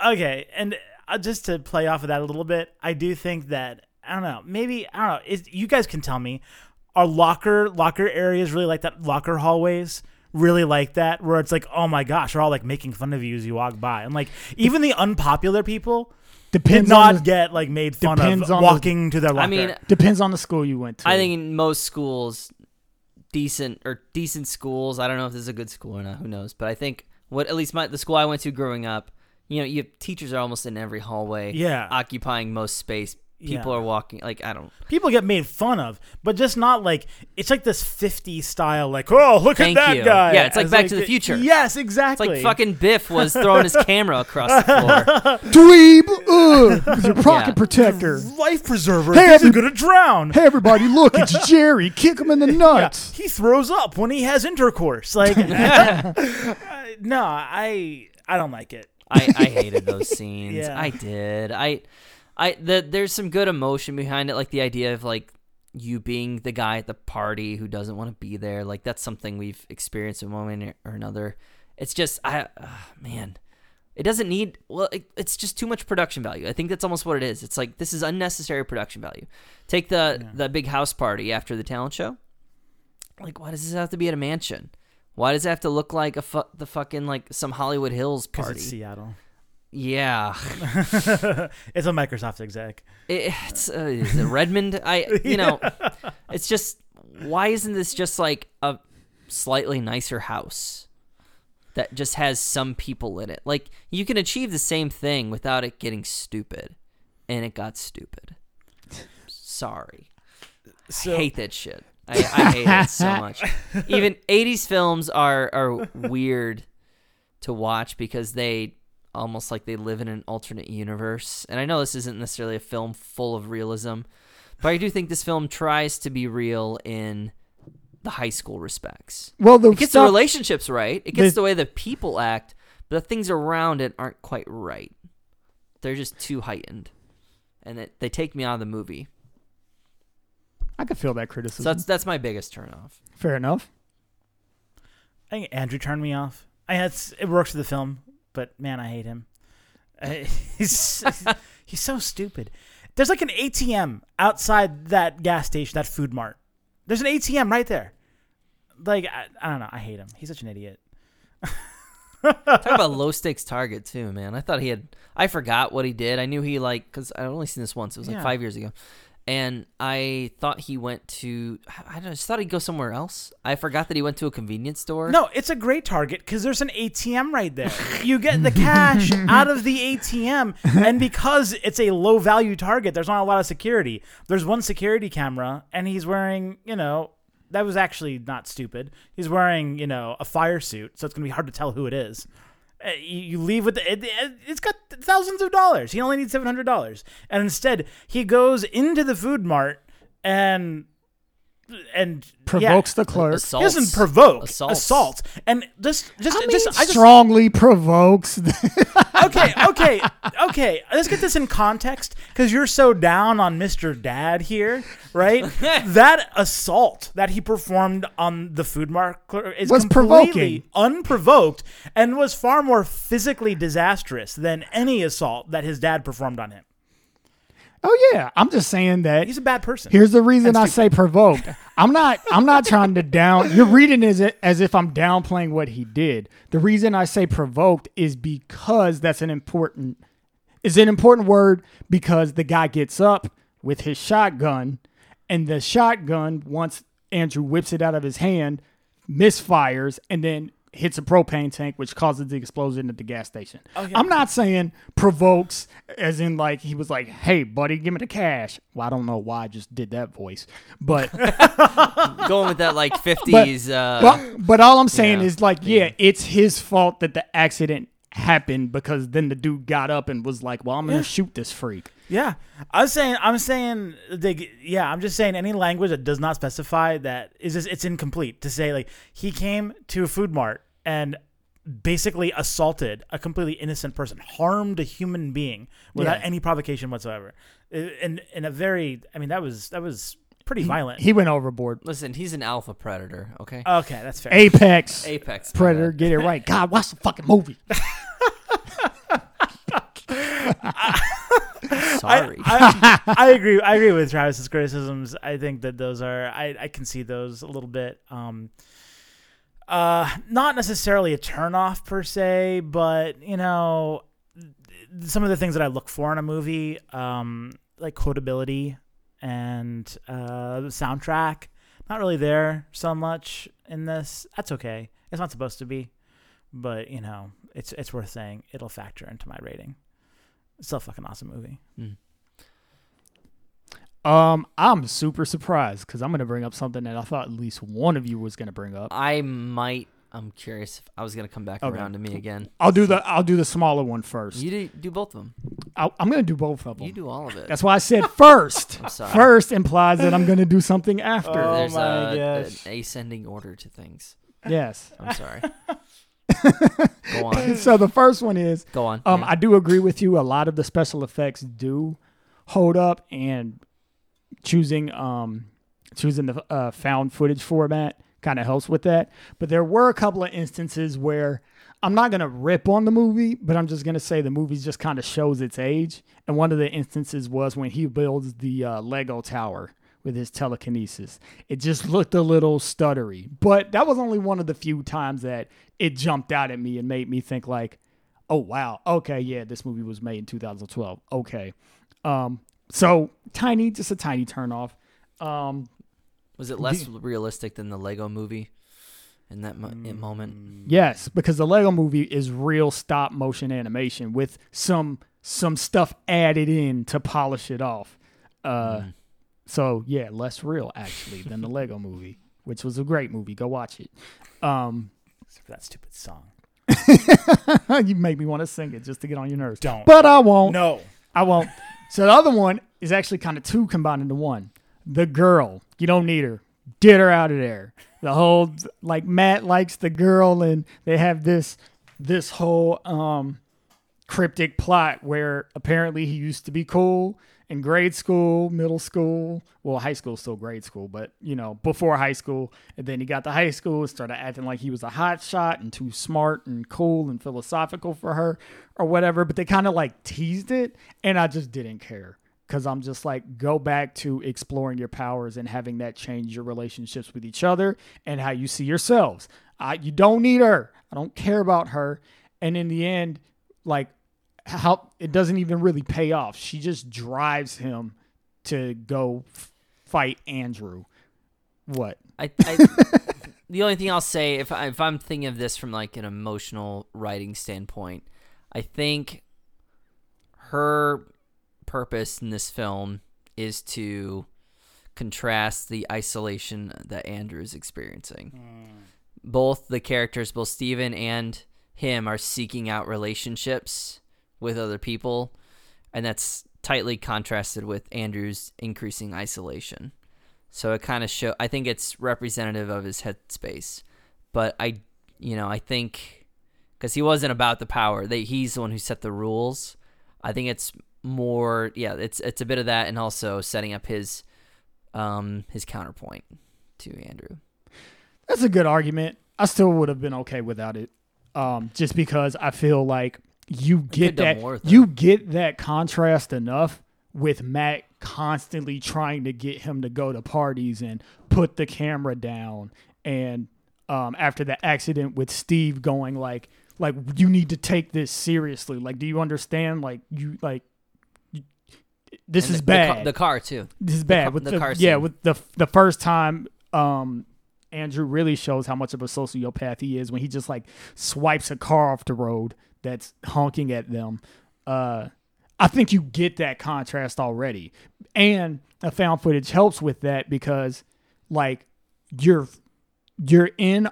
okay, and uh, just to play off of that a little bit, I do think that I don't know, maybe I don't know. Is you guys can tell me, are locker locker areas really like that? Locker hallways really like that, where it's like, oh my gosh, they're all like making fun of you as you walk by, and like even the unpopular people did depends not on the, get like made fun depends of on the- walking to their locker. I mean, depends on the school you went to. I think in most schools, decent or decent schools. I don't know if this is a good school or not. Who knows? But I think what at least my the school I went to growing up, you know, you have teachers are almost in every hallway, Yeah. occupying most space. People Yeah. are walking like I don't. people get made fun of, but just not like it's like this 50 style, like oh look Thank at that you. guy. Yeah, it's like As Back to the Future. Yes, exactly. It's exactly. like fucking Biff was throwing his camera across the floor. dweeb. Ugh, it's your pocket Yeah. protector. life preserver. Hey, Hey, He's every- gonna drown. Hey everybody, look! It's Jerry. Kick him in the Yeah, nuts. he throws up when he has intercourse. Like, uh, no, I I don't like it. I, I hated those scenes. Yeah. I did. I I the there's some good emotion behind it, like the idea of like you being the guy at the party who doesn't want to be there. Like that's something we've experienced in one way or another. It's just I uh, man, it doesn't need well. It, it's just too much production value. I think that's almost what it is. It's like this is unnecessary production value. Take the the big house party after the talent show. Like, why does this have to be at a mansion? Why does it have to look like a fu- the fucking like some Hollywood Hills party? it's Seattle. Yeah, it's a Microsoft exec. It- it's uh, Redmond. I you know, it's just why isn't this just like a slightly nicer house that just has some people in it? Like you can achieve the same thing without it getting stupid, and it got stupid. Sorry, So I hate that shit. I, I hate it so much. Even '80s films are are weird to watch because they almost like they live in an alternate universe. And I know this isn't necessarily a film full of realism, but I do think this film tries to be real in the high school respects. Well, the It gets the relationships right. It gets The- the way the people act, but the things around it aren't quite right. They're just too heightened, and it, they take me out of the movie. I could feel that So criticism. that's that's my biggest turnoff. Fair enough. I think Andrew turned me off. I it's, it works for the film, but man, I hate him. He's he's so stupid. There's like an ATM outside that gas station, that food mart. There's an ATM right there. Like I, I don't know. I hate him. He's such an idiot. Talk about low stakes target too, man. I thought he had. I forgot what he did. I knew he like because I only seen this once. It was like Yeah. five years ago, and I thought he went to. I don't. just thought he'd go somewhere else. I forgot that he went to a convenience store. No, it's a great target because there's an ATM right there. You get the cash out of the ATM, and because it's a low value target, there's not a lot of security. There's one security camera, and he's wearing, you know, that was actually not stupid. He's wearing, you know, a fire suit, so it's gonna be hard to tell who it is. Uh, You, leave with the, it, it's got thousands of dollars. He only needs seven hundred dollars, and instead he goes into the food mart and and yeah, Provokes the clerk. assaults. doesn't provoke Assaults. assault and just just I mean, just I just strongly provokes. okay okay okay let's get this in context because you're so down on Mr. Dad here right that assault that he performed on the food mart clerk is Was completely provoking. unprovoked and was far more physically disastrous than any assault that his dad performed on him oh yeah, I'm just saying that. he's a bad person Here's the reason I say provoked. I'm not. I'm not trying to down. You're reading as it as if I'm downplaying what he did. The reason I say provoked is because that's an important is an important word because the guy gets up with his shotgun, and the shotgun once Andrew whips it out of his hand, misfires, and then hits a propane tank, which causes the explosion at the gas station. I'm not saying provokes as in like he was like, "Hey, buddy, give me the cash." Well, I don't know why I just did that voice, but going with that like fifties. uh, but, but all I'm saying yeah, is like, yeah, it's his fault that the accident happened because then the dude got up and was like, "Well, I'm gonna Yeah. shoot this freak." Yeah, I'm saying, I'm saying, like, yeah, I'm just saying any language that does not specify that is just, it's incomplete. To say like he came to a food mart and basically assaulted a completely innocent person, harmed a human being without Yeah. any provocation whatsoever, in in a very, I mean, that was that was pretty violent. He went overboard. Listen, he's an alpha predator. Okay. okay, that's fair. Apex Apex Predator, get it right. God, watch the fucking movie. Sorry. I, I agree. I agree with Travis's criticisms. I think that those are. I, I can see those a little bit. Um, uh, not necessarily a turnoff per se, but you know, some of the things that I look for in a movie, um, like quotability and uh, the soundtrack, not really there so much in this. That's okay. It's not supposed to be, but you know, it's it's worth saying. It'll factor into my rating. It's still a fucking awesome movie. Mm. Um, I'm super surprised because I'm gonna bring up something that I thought at least one of you was gonna bring up. I might. I'm curious if I was gonna come back Okay. around to me again. I'll do the I'll do the smaller one first. You do, do both of them. I'll, I'm gonna do both of them. You do all of it. That's why I said first. I'm sorry. First implies that I'm gonna do something after. Oh There's my a, gosh. an ascending order to things. Yes. I'm sorry. Go on. So the first one is Go on. Um, Yeah. I do agree with you. A lot of the special effects do hold up, and choosing um choosing the uh, found footage format kind of helps with that. But there were a couple of instances where I'm not gonna rip on the movie, but I'm just gonna say the movie just kind of shows its age. And one of the instances was when he builds the uh, Lego tower with his telekinesis. It just looked a little stuttery, but that was only one of the few times that it jumped out at me and made me think like, oh wow okay yeah this movie was made in 2012 okay um so tiny just a tiny turn off um Was it less realistic than the Lego movie in that mo- in moment? yes because the lego movie is real stop motion animation with some some stuff added in to polish it off uh Mm. so yeah less real actually than the lego movie which was a great movie go watch it um Except for that stupid song. you make me want to sing it just to get on your nerves Don't. but i won't No. I won't. So the other one is actually kind of two combined into one. The girl, you don't need her. Get her out of there. The whole like Matt likes the girl, and they have this this whole um cryptic plot where apparently he used to be cool in grade school, middle school. Well, high school still grade school, but you know before high school, and then he got to high school and started acting like he was a hot shot and too smart and cool and philosophical for her or whatever. But they kind of like teased it, and I just didn't care because I'm just like go back to exploring your powers and having that change your relationships with each other and how you see yourselves. I, you don't need her. I don't care about her. And in the end, like how it doesn't even really pay off. She just drives him to go f- fight Andrew. What? I, I the only thing I'll say if I, if I'm thinking of this from like an emotional writing standpoint, I think her purpose in this film is to contrast the isolation that Andrew is experiencing. Hmm. Both the characters, both Steven and him, are seeking out relationships with other people, and that's tightly contrasted with Andrew's increasing isolation. So it kind of show. I think it's representative of his headspace, but I, you know, I think because he wasn't about the power, that he's the one who set the rules. I think it's more, yeah, it's it's a bit of that, and also setting up his, um, his counterpoint to Andrew. That's a good argument. I still would have been okay without it. Um, just because I feel like you get that more you get that contrast enough with Matt constantly trying to get him to go to parties and put the camera down and um, after the accident with Steve going like like you need to take this seriously like do you understand like you like this And is the, bad The, car, the car too. this is bad car- with the the, car yeah with the the first time um Andrew really shows how much of a sociopath he is when he just like swipes a car off the road that's honking at them. Uh I think you get that contrast already. And the found footage helps with that because like you're you're in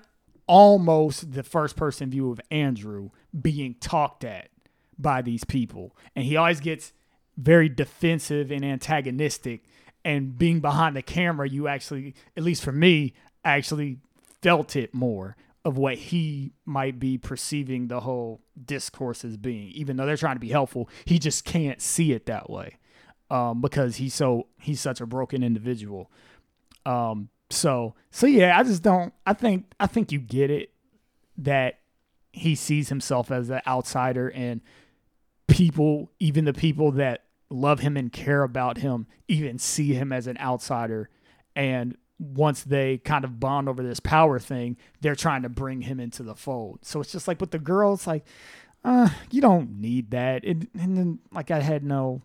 almost the first person view of Andrew being talked at by these people. And he always gets very defensive and antagonistic. And being behind the camera, you actually, at least for me, actually felt it more of what he might be perceiving the whole discourse as being. Even though they're trying to be helpful, he just can't see it that way um, because he's so he's such a broken individual. Um, so so yeah, I just don't. I think I think you get it that he sees himself as an outsider and people, even the people that love him and care about him, even see him as an outsider. And once they kind of bond over this power thing, they're trying to bring him into the fold. So it's just like with the girl, it's like, uh, you don't need that. And, and then like I had no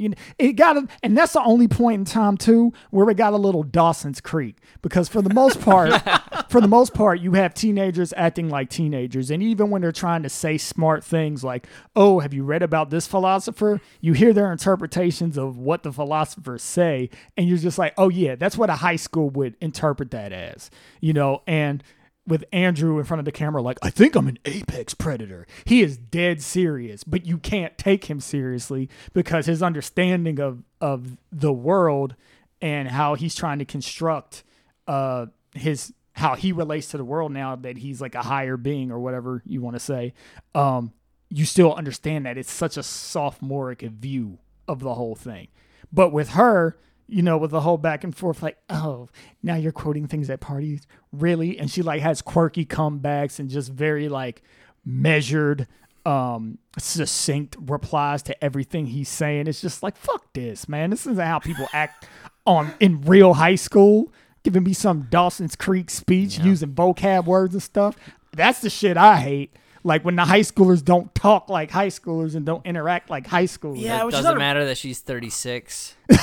you know, it got a, and that's the only point in time too where we got a little Dawson's Creek. Because for the most part, for the most part, you have teenagers acting like teenagers, and even when they're trying to say smart things like, "Oh, have you read about this philosopher?" You hear their interpretations of what the philosophers say, and you're just like, "Oh yeah, that's what a high school would interpret that as," you know, and with Andrew in front of the camera, like, I think I'm an apex predator. He is dead serious, but you can't take him seriously because his understanding of, of the world and how he's trying to construct uh, his how he relates to the world now that he's like a higher being or whatever you want to say. Um, you still understand that it's such a sophomoric view of the whole thing. But with her, you know, with the whole back and forth, like, oh, now you're quoting things at parties, really? And she like has quirky comebacks and just very like measured, um, succinct replies to everything he's saying. It's just like, fuck this, man. This isn't how people act on in real high school. Giving me some Dawson's Creek speech using vocab words and stuff. That's the shit I hate. Like when the high schoolers don't talk like high schoolers and don't interact like high schoolers. Yeah, It which doesn't a- matter that she's 36. yeah,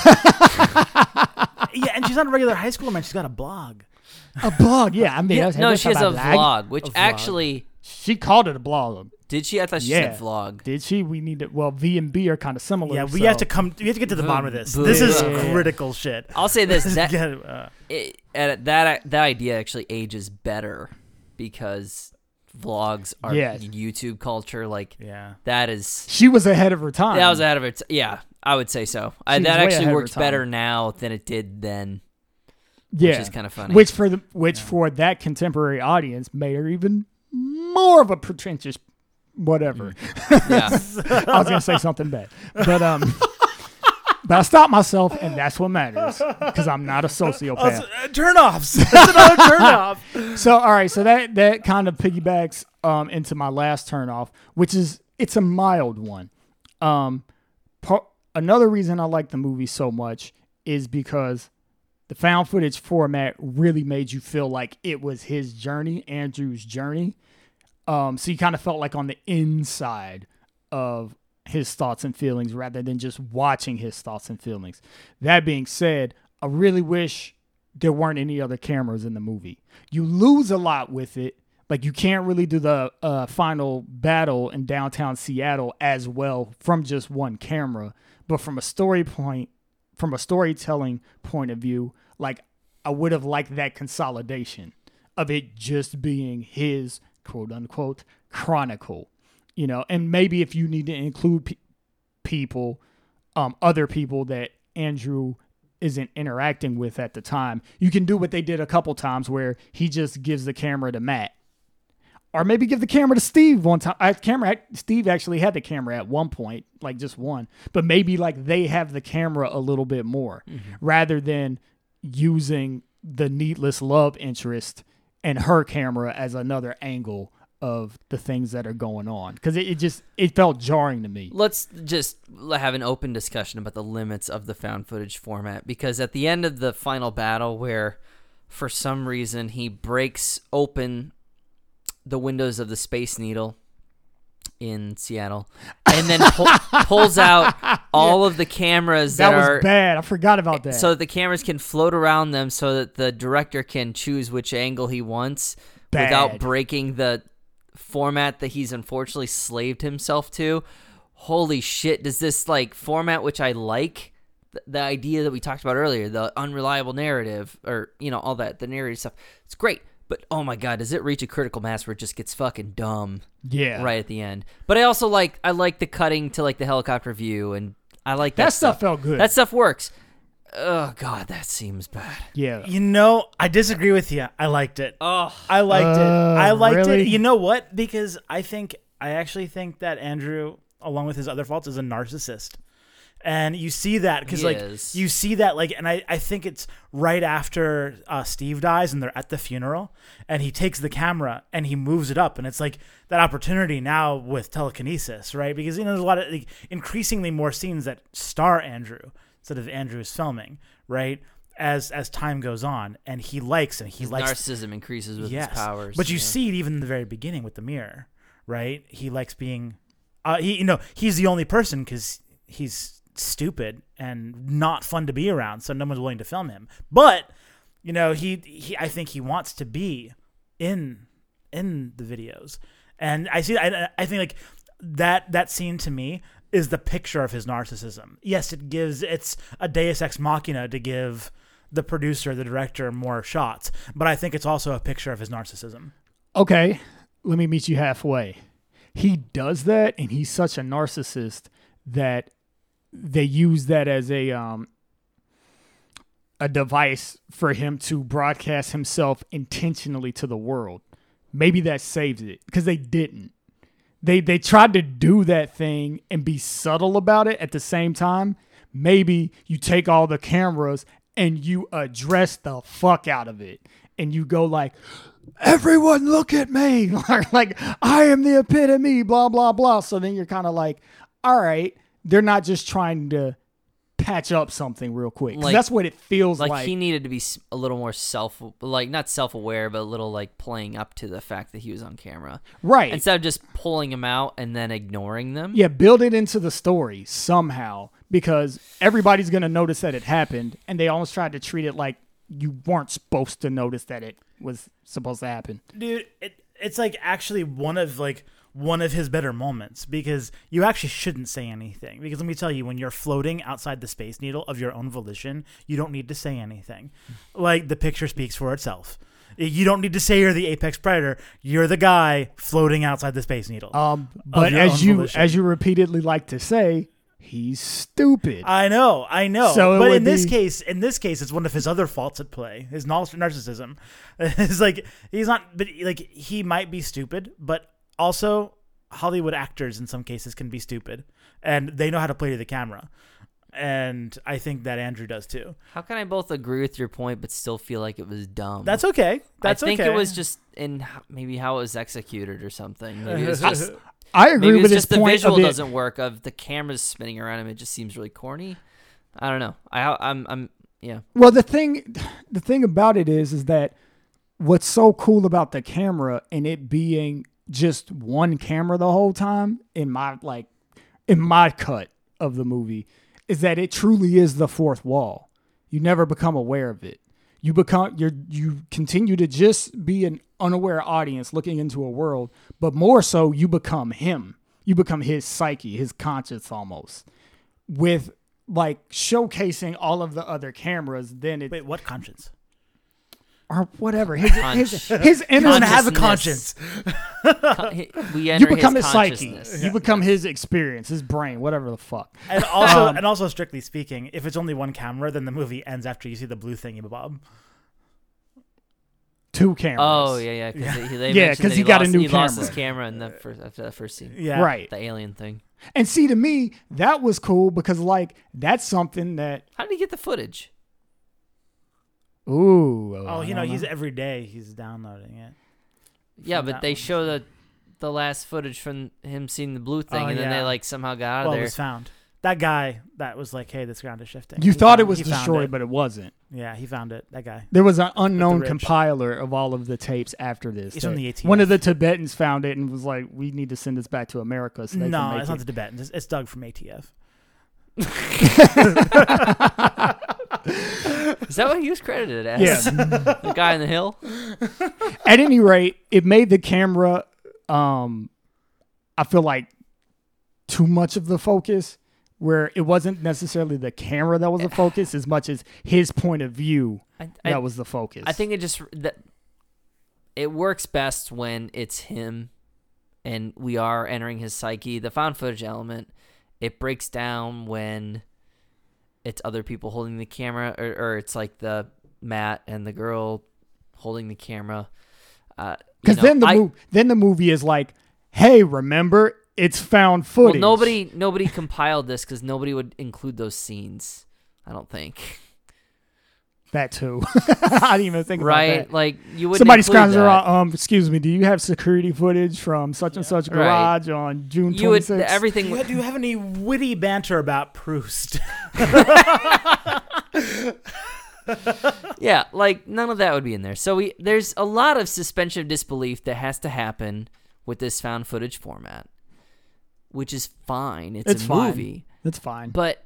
and she's not a regular high schooler, man. She's got a blog. A blog, yeah. I mean, Yeah, that's- no, that's she has how a I- vlog, which A vlog. actually She called it a blog. did she? I thought she Yeah. said vlog. Did she? We need to. Well, V and B are kind of similar. Yeah, we so- have to come. We have to get to the Boom, bottom of this. boom. This is Yeah, yeah, yeah. critical shit. I'll say this: that Yeah, uh, it, that that idea actually ages better because vlogs are Yes. YouTube culture. Like yeah. that is She was ahead of her time. that was ahead of it. Yeah, I would say so. I, She was that way ahead actually her works time. better now than it did then. yeah, is kinda funny. Which for the which for that contemporary audience made her even more of a pretentious whatever. Yeah, I was gonna say something bad, but um, but I stopped myself, and that's what matters because I'm not a sociopath. Uh, turn offs. That's another turnoff. So all right, so that that kind of piggybacks um into my last turnoff, which is it's a mild one. Um, par- another reason I like the movie so much is because the found footage format really made you feel like it was his journey, Andrew's journey. Um, so you kind of felt like on the inside of his thoughts and feelings rather than just watching his thoughts and feelings. That being said, I really wish there weren't any other cameras in the movie. You lose a lot with it. Like you can't really do the uh, final battle in downtown Seattle as well from just one camera, but from a story point, from a storytelling point of view, like I would have liked that consolidation of it just being his quote unquote chronicle, you know. And maybe if you need to include pe- people, um, other people that Andrew isn't interacting with at the time, you can do what they did a couple times where he just gives the camera to Matt. Or maybe give the camera to Steve one time. I, camera Steve actually had the camera at one point, like just one. But maybe like they have the camera a little bit more, rather than using the needless love interest and her camera as another angle of the things that are going on. Because it, it just it felt jarring to me. let's just have an open discussion about the limits of the found footage format because at the end of the final battle, where for some reason he breaks open the windows of the Space Needle in Seattle, and then pull, pulls out all of the cameras that, That was are bad. I forgot about that. so that the cameras can float around them, so that the director can choose which angle he wants without breaking the format that he's unfortunately slaved himself to. Holy shit! Does this like format which I like? th- The idea that we talked about earlier, the unreliable narrative, or you know, all that, the narrative stuff, it's great. But oh my god, does it reach a critical mass where it just gets fucking dumb Yeah. right at the end? But I also like I like the cutting to like the helicopter view, and I like that, That stuff felt good. That stuff works. Oh god, that seems bad. yeah. You know, I disagree with you. I liked it. Oh, I liked it. Uh, I liked really? it. You know what? Because I think I actually think that Andrew, along with his other faults, is a narcissist. And you see that because, like, is. you see that, like, and I, I think it's right after uh, Steve dies and they're at the funeral, and he takes the camera and he moves it up, and it's like that opportunity now with telekinesis, right? Because you know there's a lot of like, increasingly more scenes that star Andrew instead of Andrew's filming, right? As as time goes on, and he likes and he his likes narcissism increases with his powers. but you yeah. see it even in the very beginning with the mirror, right? He likes being, uh, he you know he's the only person because he's stupid and not fun to be around, so no one's willing to film him. But you know he he I think he wants to be in in the videos, and I see I I think like that that scene to me is the picture of his narcissism. Yes, it gives it's a Deus ex machina to give the producer, the director, more shots, but I think it's also a picture of his narcissism. Okay. Let me meet you halfway. He does that, and he's such a narcissist that they use that as a um a device for him to broadcast himself intentionally to the world. Maybe that saves it because they didn't. They they tried to do that thing and be subtle about it at the same time. Maybe you take all the cameras and you address the fuck out of it. And you go like everyone look at me. Like I am the epitome blah blah blah. So then you're kind of like all right they're not just trying to patch up something real quick 'Cause Like- that's what it feels like, like, he needed to be s- a little more self, like not self-aware, but a little like playing up to the fact that he was on camera right instead of just pulling him out and then ignoring them. Yeah, build it into the story somehow because everybody's going to notice that it happened and they almost tried to treat it like you weren't supposed to notice that it was supposed to happen. dude it, it's like actually one of like one of his better moments because you actually shouldn't say anything because let me tell you when you're floating outside the space needle of your own volition you don't need to say anything like the picture speaks for itself you don't need to say you're the apex predator you're the guy floating outside the space needle Um, but as you volition. as you repeatedly like to say, he's stupid. I know, I know. So but in this be- case, in this case, it's one of his other faults at play. His narcissism. It's like he's not, but like he might be stupid, but also Hollywood actors in some cases can be stupid, and they know how to play to the camera. And I think that Andrew does too. How can I both agree with your point but still feel like it was dumb? That's okay. That's I think okay. it was just in maybe how it was executed or something. Maybe it was just I agree maybe with it's his just the visual of doesn't work. Of the cameras spinning around him, it just seems really corny. I don't know. I I'm I'm yeah. Well, the thing, the thing about it is, is that what's so cool about the camera and it being just one camera the whole time in my like, in my cut of the movie, is that it truly is the fourth wall. You never become aware of it. You become you're you continue to just be an unaware audience looking into a world, but more so you become him. You become his psyche, his conscience almost. With like showcasing all of the other cameras, then it Wait, what conscience? Or whatever. His his, his inner You don't have a conscience. Con- we enter you become his, his, psyche. consciousness. You become his experience, his brain, whatever the fuck. And also, Um, and also, strictly speaking, if it's only one camera, then the movie ends after you see the blue thingy bob. Two cameras. Oh yeah, yeah. Because they, they Yeah, mentioned 'cause that he got a lost, new he lost his camera. camera in the first after that first scene. Yeah, Right. The alien thing. And see, to me, that was cool because like that's something that How did he get the footage? Ooh. Oh, I you know, don't he's every day he's downloading it. Yeah, but they show the the last footage from him seeing the blue thing, Oh, and then yeah. they like somehow got out well, of it there. was found. That guy that was like, "Hey, this ground is shifting." You He thought it was he found destroyed, it. but it wasn't. yeah, he found it. That guy. There was an unknown ridge. compiler of all of the tapes after this. He's from the ATF. One of the Tibetans found it and was like, "We need to send this back to America." So they no, can make it's not it. the Tibetans. It's, it's Doug from ATF. Is that what he was credited as? Yeah. the guy in the hill. At any rate, it made the camera. Um, I feel like too much of the focus, where it wasn't necessarily the camera that was the focus as much as his point of view I, I, that was the focus. I think it just that it works best when it's him and we are entering his psyche. The found footage element, it breaks down when it's other people holding the camera, or, or it's like the Matt and the girl holding the camera. Uh, you Because know, then the I- mov- then the movie is like, hey, remember it's found well, footage. nobody nobody compiled this because nobody would include those scenes. I don't think. That too. I didn't even think right? about that. Right, Like you would. Somebody scrounges around. Um, excuse me. Do you have security footage from such and such Right. garage on June You would 26th? everything. Do you, do you have any witty banter about Proust? Yeah, like none of that would be in there. So we there's a lot of suspension of disbelief that has to happen with this found footage format, which is fine. It's, It's a fine. movie, That's fine. but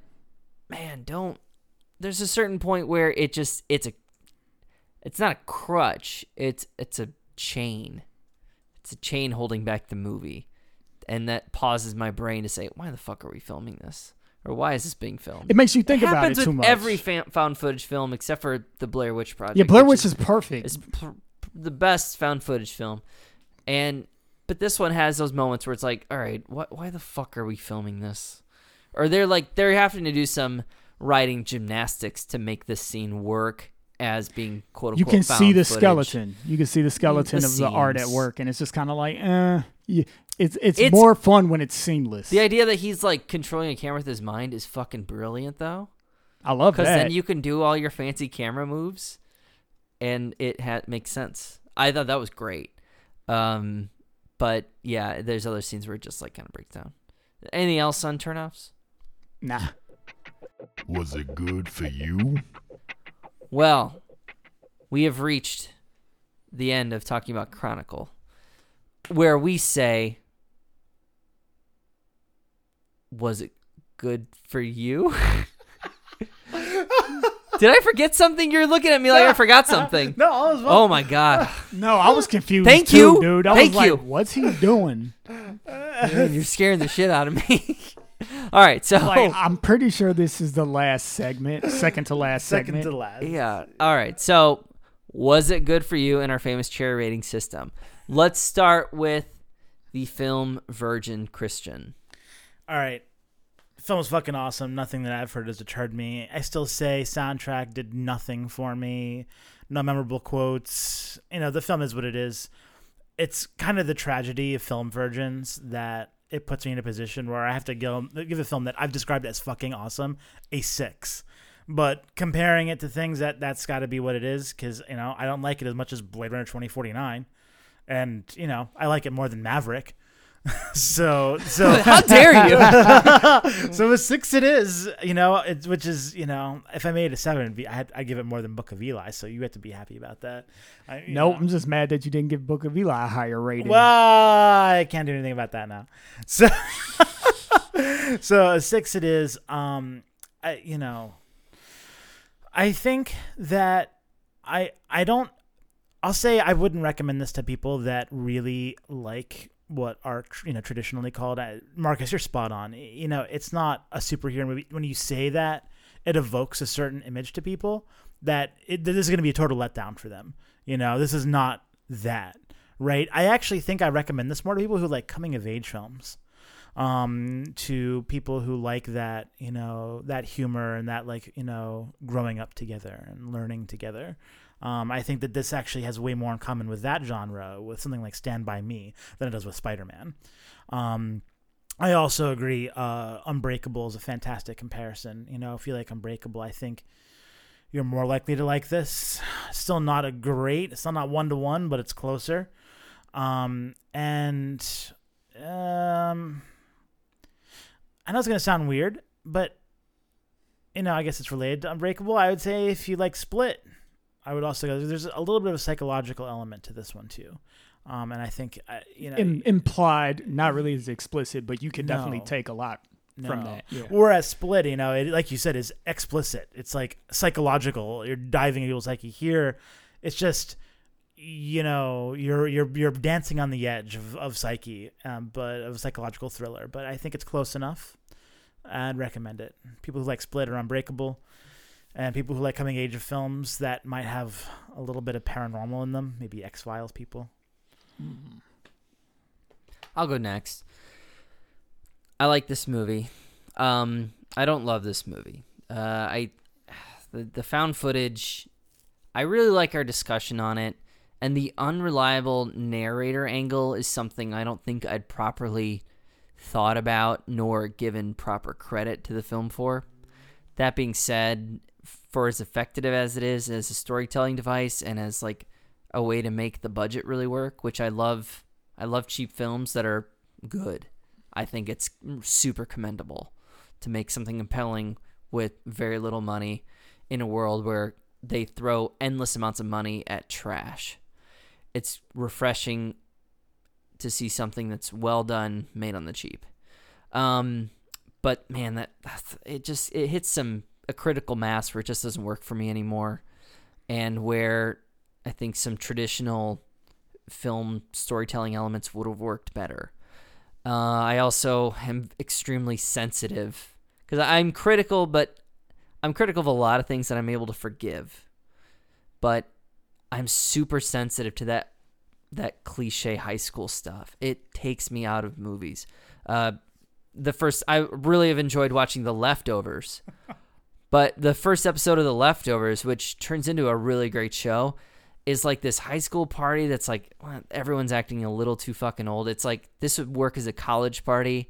man, don't. There's a certain point where it just it's a, it's not a crutch. It's it's a chain. It's a chain holding back the movie, and that pauses my brain to say, why the fuck are we filming this? Or why is this being filmed? It makes you think it about it too with much. every found footage film except for the Blair Witch Project. yeah, Blair Witch is perfect. It's pr- pr- the best found footage film, and but this one has those moments where it's like, all right, what? Why the fuck are we filming this? Or they're like they're having to do some writing gymnastics to make this scene work as being quote unquote. you can see the footage. skeleton. You can see the skeleton the of the art at work, and it's just kind of like, eh. you- it's, it's It's- more fun when it's seamless. The idea that he's like controlling a camera with his mind is fucking brilliant, though. I love because then you can do all your fancy camera moves and it ha- makes sense i thought that was great um but yeah there's other scenes where it just like kind of breaks down anything else on turnoffs nah. Was it good for you? well we have reached the end of talking about chronicle where we say was it good for you did i forget something you're looking at me like i forgot something no, all is well. Oh my god. No, I was confused. Thank too, you. dude. I Thank was like, you. what's he doing? Man, you're scaring the shit out of me. All right, so Like, I'm pretty sure this is the last segment, second to last Second segment. to last. yeah. All right. So, was it good for you in our famous cherry rating system? Let's start with the film Virgin Christian. All right. The film was fucking awesome. Nothing that I've heard has deterred me. I still say soundtrack did nothing for me. No memorable quotes. You know, the film is what it is. It's kind of the tragedy of film virgins that it puts me in a position where I have to give a film that I've described as fucking awesome a six. But comparing it to things that that's got to be what it is because you know I don't like it as much as Blade Runner twenty forty nine, and you know I like it more than Maverick. so so How dare you? so a six it is, you know, it's which is you know, if I made a seven, it'd be, I I give it more than Book of Eli, so you have to be happy about that. I, Nope, know. I'm just mad that you didn't give Book of Eli a higher rating. Well, I can't do anything about that now. So so a six it is. Um, I you know, I think that I I don't. I'll say I wouldn't recommend this to people that really like what are you know traditionally called. Uh, Marcus, you're spot on. You know, it's not a superhero movie. When you say that, it evokes a certain image to people that it, this is going to be a total letdown for them. You know, this is not that right. I actually think I recommend this more to people who like coming of age films um to people who like that you know that humor and that like you know growing up together and learning together um i think that this actually has way more in common with that genre with something like stand by me than it does with spider-man. Um i also agree uh unbreakable is a fantastic comparison. You know if you like unbreakable i think you're more likely to like this. Still not a great still not one to one but it's closer. Um and um I know it's gonna sound weird, but you know, I guess it's related to Unbreakable. I would say if you like Split, I would also go. There's a little bit of a psychological element to this one too, um, and I think uh, you know, Im- implied, not really as explicit, but you can definitely No. take a lot from that. Yeah. Whereas Split, you know, it, like you said, is explicit. It's like psychological. You're diving into people's psyche. Here, it's just you know you're you're you're dancing on the edge of, of psyche, um, but of a psychological thriller. But I think it's close enough. I'd recommend it. People who like Split or Unbreakable, and people who like coming age of films that might have a little bit of paranormal in them, maybe X Files people. I'll go next. I like this movie. Um, I don't love this movie. Uh, I the the found footage. I really like our discussion on it, and the unreliable narrator angle is something I don't think I'd properly thought about nor given proper credit to the film for. That being said, for as effective as it is as a storytelling device and as like a way to make the budget really work, which I love. I love cheap films that are good. I think it's super commendable to make something compelling with very little money in a world where they throw endless amounts of money at trash. It's refreshing to see something that's well done, made on the cheap. Um, but man, that it just it hits some a critical mass where it just doesn't work for me anymore, and where I think some traditional film storytelling elements would have worked better. Uh, I also am extremely sensitive because I'm critical, but I'm critical of a lot of things that I'm able to forgive. But I'm super sensitive to that that cliche high school stuff. It takes me out of movies. Uh, the first I really have enjoyed watching The Leftovers, but the first episode of The Leftovers, which turns into a really great show, is like this high school party that's like everyone's acting a little too fucking old. It's like this would work as a college party,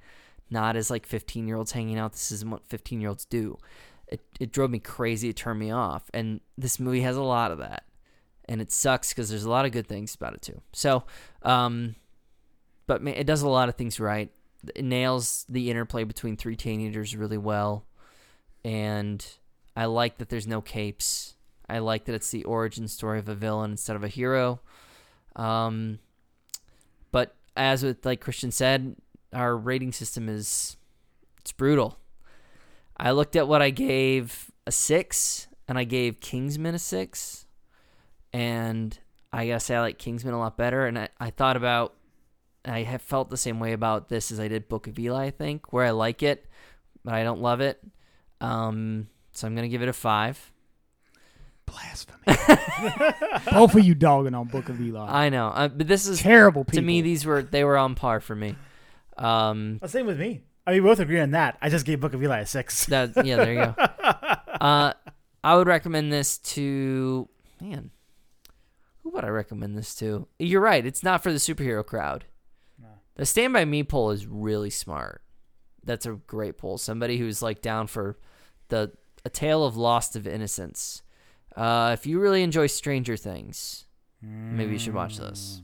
not as like 15 year olds hanging out. This isn't what 15 year olds do. It, it drove me crazy. It turned me off. And this movie has a lot of that. And it sucks because there's a lot of good things about it too. So, um, but man, it does a lot of things right. It nails the interplay between three teenagers really well. And I like that there's no capes. I like that it's the origin story of a villain instead of a hero. Um, but as with like Christian said, our rating system is it's brutal. I looked at what I gave a six, and I gave Kingsman a six, and I gotta say I like Kingsman a lot better. And I, I thought about, I have felt the same way about this as I did Book of Eli. I think where I like it, but I don't love it. Um, so I'm gonna give it a five. Blasphemy. Both of you dogging on Book of Eli. I know, uh, but this is Terrible people. to me. These were they were on par for me. Um, The same with me. I mean, we both agree on that. I just gave Book of Eli a six. That yeah, there you go. Uh, I would recommend this to man. Who would I recommend this to? You're right. It's not for the superhero crowd. The Stand by Me poll is really smart. That's a great poll. Somebody who's like down for the a tale of lost of innocence. Uh, if you really enjoy Stranger Things, maybe you should watch this.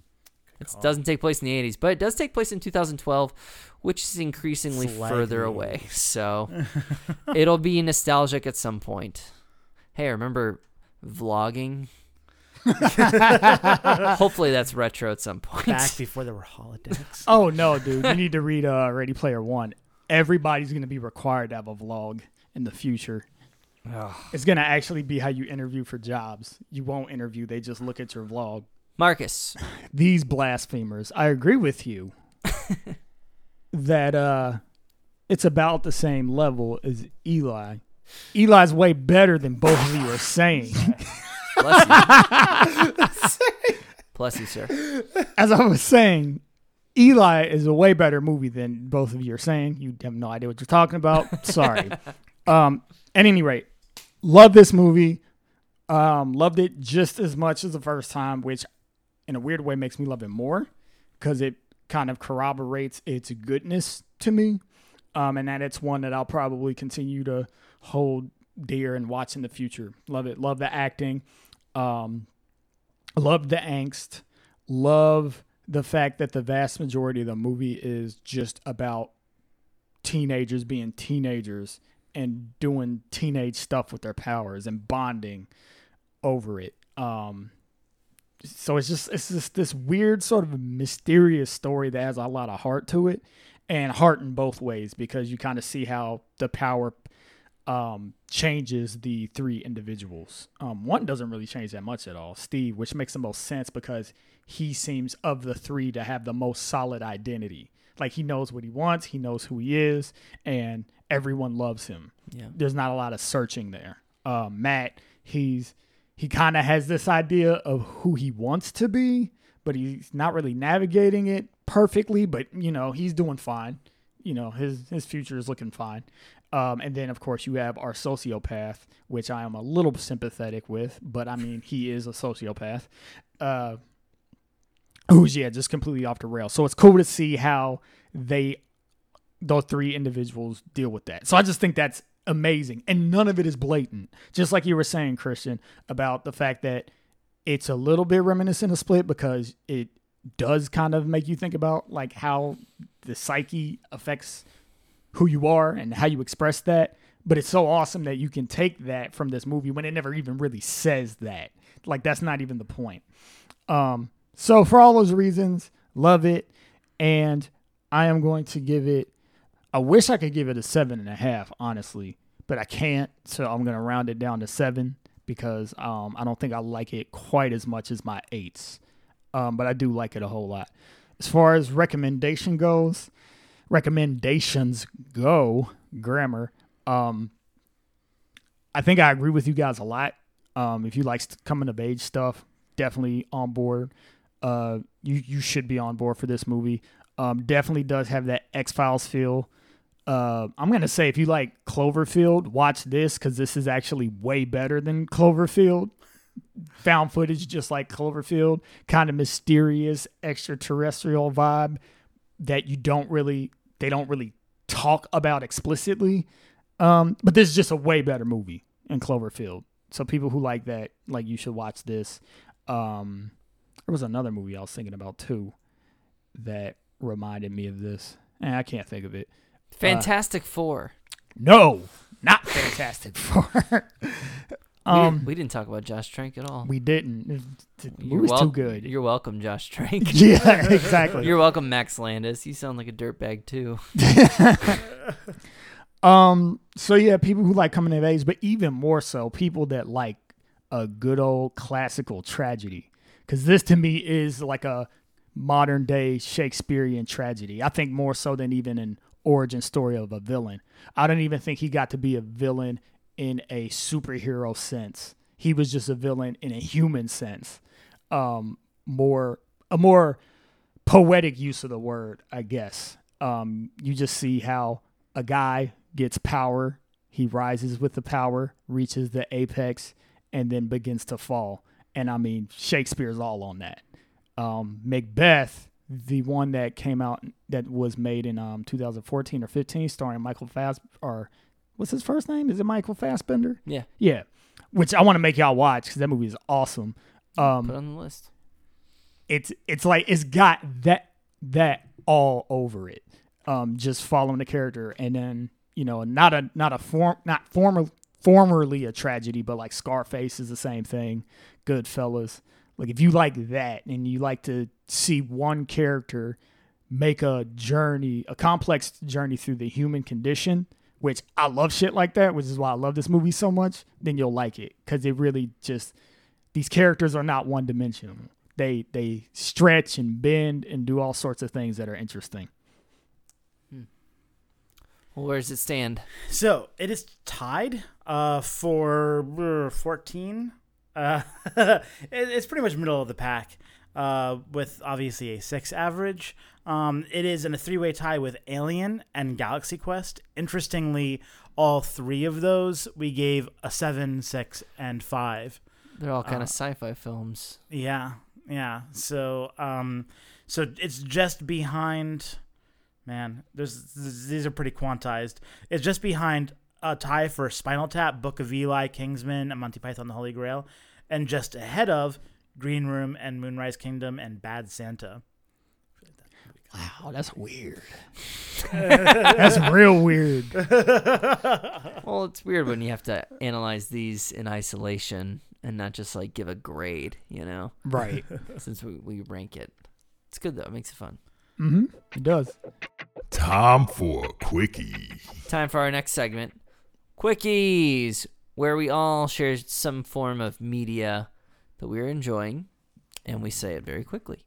It doesn't take place in the 80s, but it does take place in 2012, which is increasingly further away. So it'll be nostalgic at some point. Hey, remember vlogging? Hopefully that's retro at some point. Back before there were holodecks. Oh no, dude! You need to read uh, Ready Player One. Everybody's going to be required to have a vlog in the future. It's going to actually be how you interview for jobs. You won't interview; they just look at your vlog. Marcus, These blasphemers. I agree with you that uh, it's about the same level as Eli. Eli's way better than both of you are saying. bless you. bless you, sir. As I was saying, Eli is a way better movie than both of you are saying. You have no idea what you're talking about. Sorry. Um, at any rate, love this movie. Um, loved it just as much as the first time, which in a weird way makes me love it more because it kind of corroborates its goodness to me. Um, and that it's one that I'll probably continue to hold dear and watch in the future. Love it. Love the acting. Um, love the angst. Love the fact that the vast majority of the movie is just about teenagers being teenagers and doing teenage stuff with their powers and bonding over it. Um, so it's just it's just this weird sort of mysterious story that has a lot of heart to it and heart in both ways because you kind of see how the power um, changes the three individuals. Um, one doesn't really change that much at all, Steve, which makes the most sense because he seems of the three to have the most solid identity. Like he knows what he wants, he knows who he is, and everyone loves him. Yeah. There's not a lot of searching there. uh, Matt, he's he kind of has this idea of who he wants to be, but he's not really navigating it perfectly. But you know, he's doing fine. You know, his his future is looking fine. Um, and then of course you have our sociopath, which I am a little sympathetic with, but I mean he is a sociopath. Uh, who's yeah, just completely off the rail. So it's cool to see how they those three individuals deal with that. So I just think that's amazing. And none of it is blatant. Just like you were saying, Christian, about the fact that it's a little bit reminiscent of Split because it does kind of make you think about like how the psyche affects who you are and how you express that. But it's so awesome that you can take that from this movie when it never even really says that. Like that's not even the point. Um, so for all those reasons, love it, and I am going to give it. I wish I could give it a seven and a half, honestly, but I can't. So I'm gonna round it down to seven because um, I don't think I like it quite as much as my eights. Um, but I do like it a whole lot. As far as recommendation goes, recommendations go, grammar. Um, I think I agree with you guys a lot. Um, if you like coming of age stuff, definitely on board. Uh, you you should be on board for this movie. Um, definitely does have that X Files feel. Uh, I'm gonna say if you like Cloverfield, watch this because this is actually way better than Cloverfield. Found footage, just like Cloverfield, kind of mysterious extraterrestrial vibe that you don't really they don't really talk about explicitly. Um, but this is just a way better movie in Cloverfield. So people who like that, like you should watch this. Um, there was another movie I was thinking about too that reminded me of this. And I can't think of it. Fantastic Four. No, not Fantastic Four. We, um, didn't, we didn't talk about Josh Trank at all. we didn't. The You're movie's wel- too good. You're welcome, Josh Trank. yeah, exactly. You're welcome, Max Landis. You sound like a dirtbag too. Um. So yeah, people who like coming of age, but even more so, people that like a good old classical tragedy. Because this to me is like a modern day Shakespearean tragedy. I think more so than even an origin story of a villain. I don't even think he got to be a villain in a superhero sense. He was just a villain in a human sense. Um, more a more poetic use of the word, I guess. Um, you just see how a guy gets power, he rises with the power, reaches the apex, and then begins to fall. And I mean, Shakespeare's all on that. Um, Macbeth, the one that came out that was made in um 2014 or 15, starring Michael Fass or what's his first name? Is it Michael Fassbender? Yeah, Yeah, which I want to make y'all watch because that movie is awesome. Um, put on the list. it's it's like it's got that that all over it. Um, just following the character, and then you know, not a not a form not former formerly a tragedy, but like Scarface is the same thing. Goodfellas, like if you like that and you like to see one character make a journey, a complex journey through the human condition, which I love shit like that, which is why I love this movie so much, then you'll like it because it really just these characters are not one dimensional. They they stretch and bend and do all sorts of things that are interesting. Well, where does it stand? So it is tied uh, for uh, 14. Uh, it, it's pretty much middle of the pack uh, with obviously a six average. Um, it is in a three way tie with Alien and Galaxy Quest. Interestingly, all three of those we gave a seven, six, and five. They're all kind Uh, of sci-fi films. Yeah, yeah. So, um, so it's just behind. Man, there's these are pretty quantized. It's just behind a tie for Spinal Tap, Book of Eli, Kingsman, and Monty Python: The Holy Grail, and just ahead of Green Room and Moonrise Kingdom and Bad Santa. Wow, that's weird. that's real weird. Well, it's weird when you have to analyze these in isolation and not just like give a grade, you know, Right. since we, we rank it. It's good though. It makes it fun. Mm-hmm. It does. Time for a quickie. Time for our next segment, Quickies, where we all share some form of media that we're enjoying, and we say it very quickly.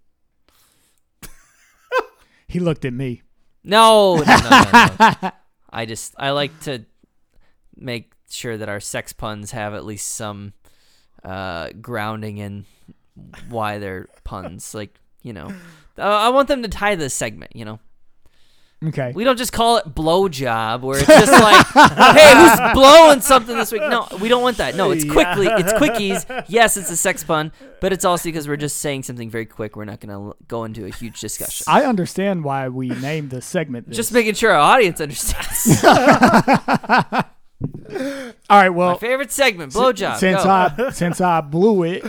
He looked at me. No, no, no, no, no. I just I like to make sure that our sex puns have at least some uh, grounding in why they're puns. Like you know, uh, I want them to tie this segment. You know, Okay. we don't just call it blow job where it's just like, hey, who's blowing something this week? No, we don't want that. No, it's quickly, it's quickies. Yes, it's a sex pun, but it's also because we're just saying something very quick. We're not going to go into a huge discussion. I understand why we named the segment. This. Just making sure our audience understands. All right. Well, My favorite segment, blowjob. since Go. I since I blew it,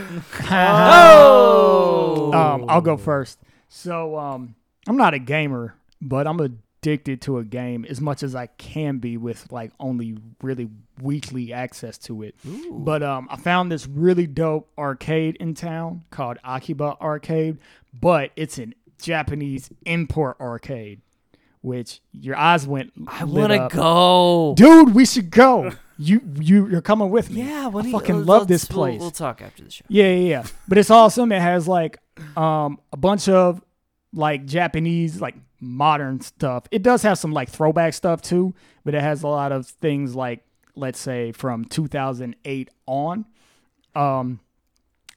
oh, um, I'll go first. So um, I'm not a gamer, but I'm addicted to a game as much as I can be with like only really weekly access to it. But um, I found this really dope arcade in town called Akiba Arcade, but it's an Japanese import arcade, which your eyes went. I want to go. dude. We should go. You you you're coming with me. Yeah, I when do you- fucking love this we'll- place. We'll, talk after the show. Yeah, yeah, yeah. But it's awesome. It has like um a bunch of like Japanese like modern stuff. It does have some like throwback stuff too, but it has a lot of things like let's say from 2008 on. Um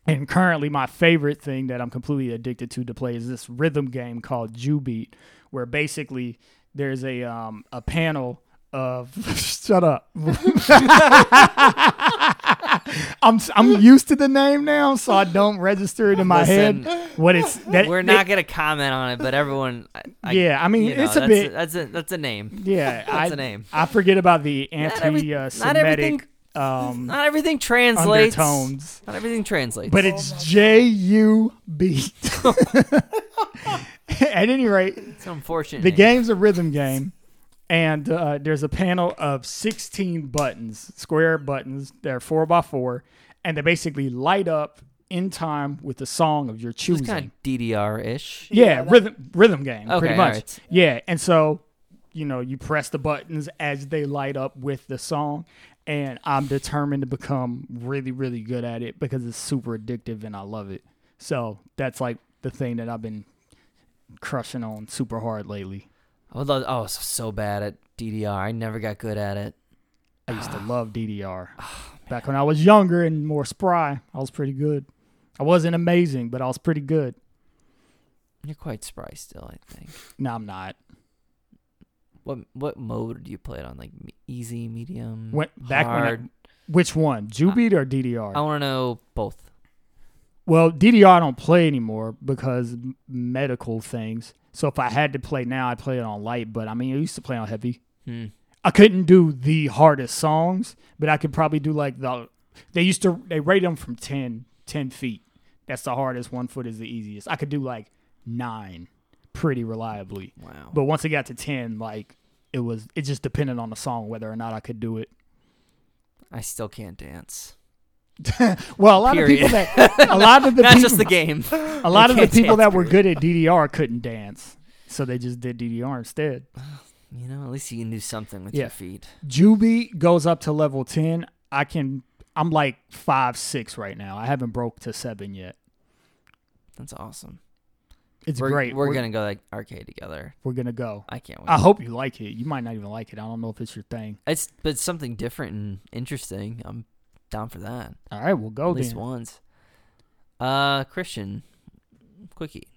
and currently my favorite thing that I'm completely addicted to to play is this rhythm game called Jubeat where basically there's a um a panel of shut up. I'm I'm used to the name now, so I don't register it in my Listen, head. What it's that We're not gonna comment on it, but everyone. I, I, Yeah, I mean, you know, it's a bit- that's a that's a name. yeah, I, That's a name. I forget about the Not every- not anti-Semitic everything- um, Not everything translates. undertones, Not everything translates. but it's J U B. At any rate, it's unfortunate. the name. game's a rhythm game, and uh, there's a panel of 16 buttons, square buttons. They're four by four, and they basically light up in time with the song of your It's choosing. kind of DDR ish. Yeah, rhythm rhythm game, Okay, pretty much. alright. Yeah, and so you know you press the buttons as they light up with the song, and I'm determined to become really really good at it because it's super addictive and I love it. So that's like the thing that I've been crushing on super hard lately. I would love. Oh, I was so bad at DDR. I never got good at it. I used to love DDR. Oh, back when I was younger and more spry, I was pretty good. I wasn't amazing, but I was pretty good. You're quite spry still, I think. No, I'm not. What what mode do you play it on? Like easy, medium, Went back when I- hard. Which one, Jubeat or DDR? I want to know both. Well, DDR I don't play anymore because medical things. So if I had to play now, I'd play it on light. But I mean, I used to play on heavy. Hmm. I couldn't do the hardest songs, but I could probably do like the. They used to they rate them from 10, 10 feet. That's the hardest. One foot is the easiest. I could do like nine, pretty reliably. Wow. But once it got to ten, like it was, it just depended on the song whether or not I could do it. I still can't dance. Well, a lot of people that a lot of the Not people, just the game. a lot of the people that were good at DDR couldn't dance, so they just did DDR instead. You know, at least you can do something with Yeah. your feet. Juby goes up to level ten. I can. I'm like five six right now. I haven't broke to seven yet. That's awesome. It's we're, great. We're, gonna go like arcade together. we're gonna go. I can't wait. I hope you like it. You might not even like it. I don't know if it's your thing. It's but it's something different and interesting. I'm down for that. All right, we'll go At least then. once. Uh, Christian, quickie.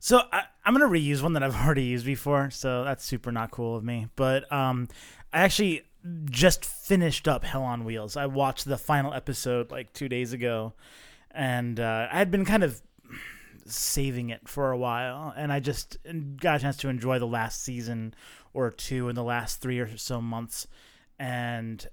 So I, I'm gonna reuse one that I've already used before, so that's super not cool of me. But um, I actually just finished up Hell on Wheels. I watched the final episode like two days ago, and uh, I had been kind of saving it for a while, and I just got a chance to enjoy the last season or two in the last three or so months, and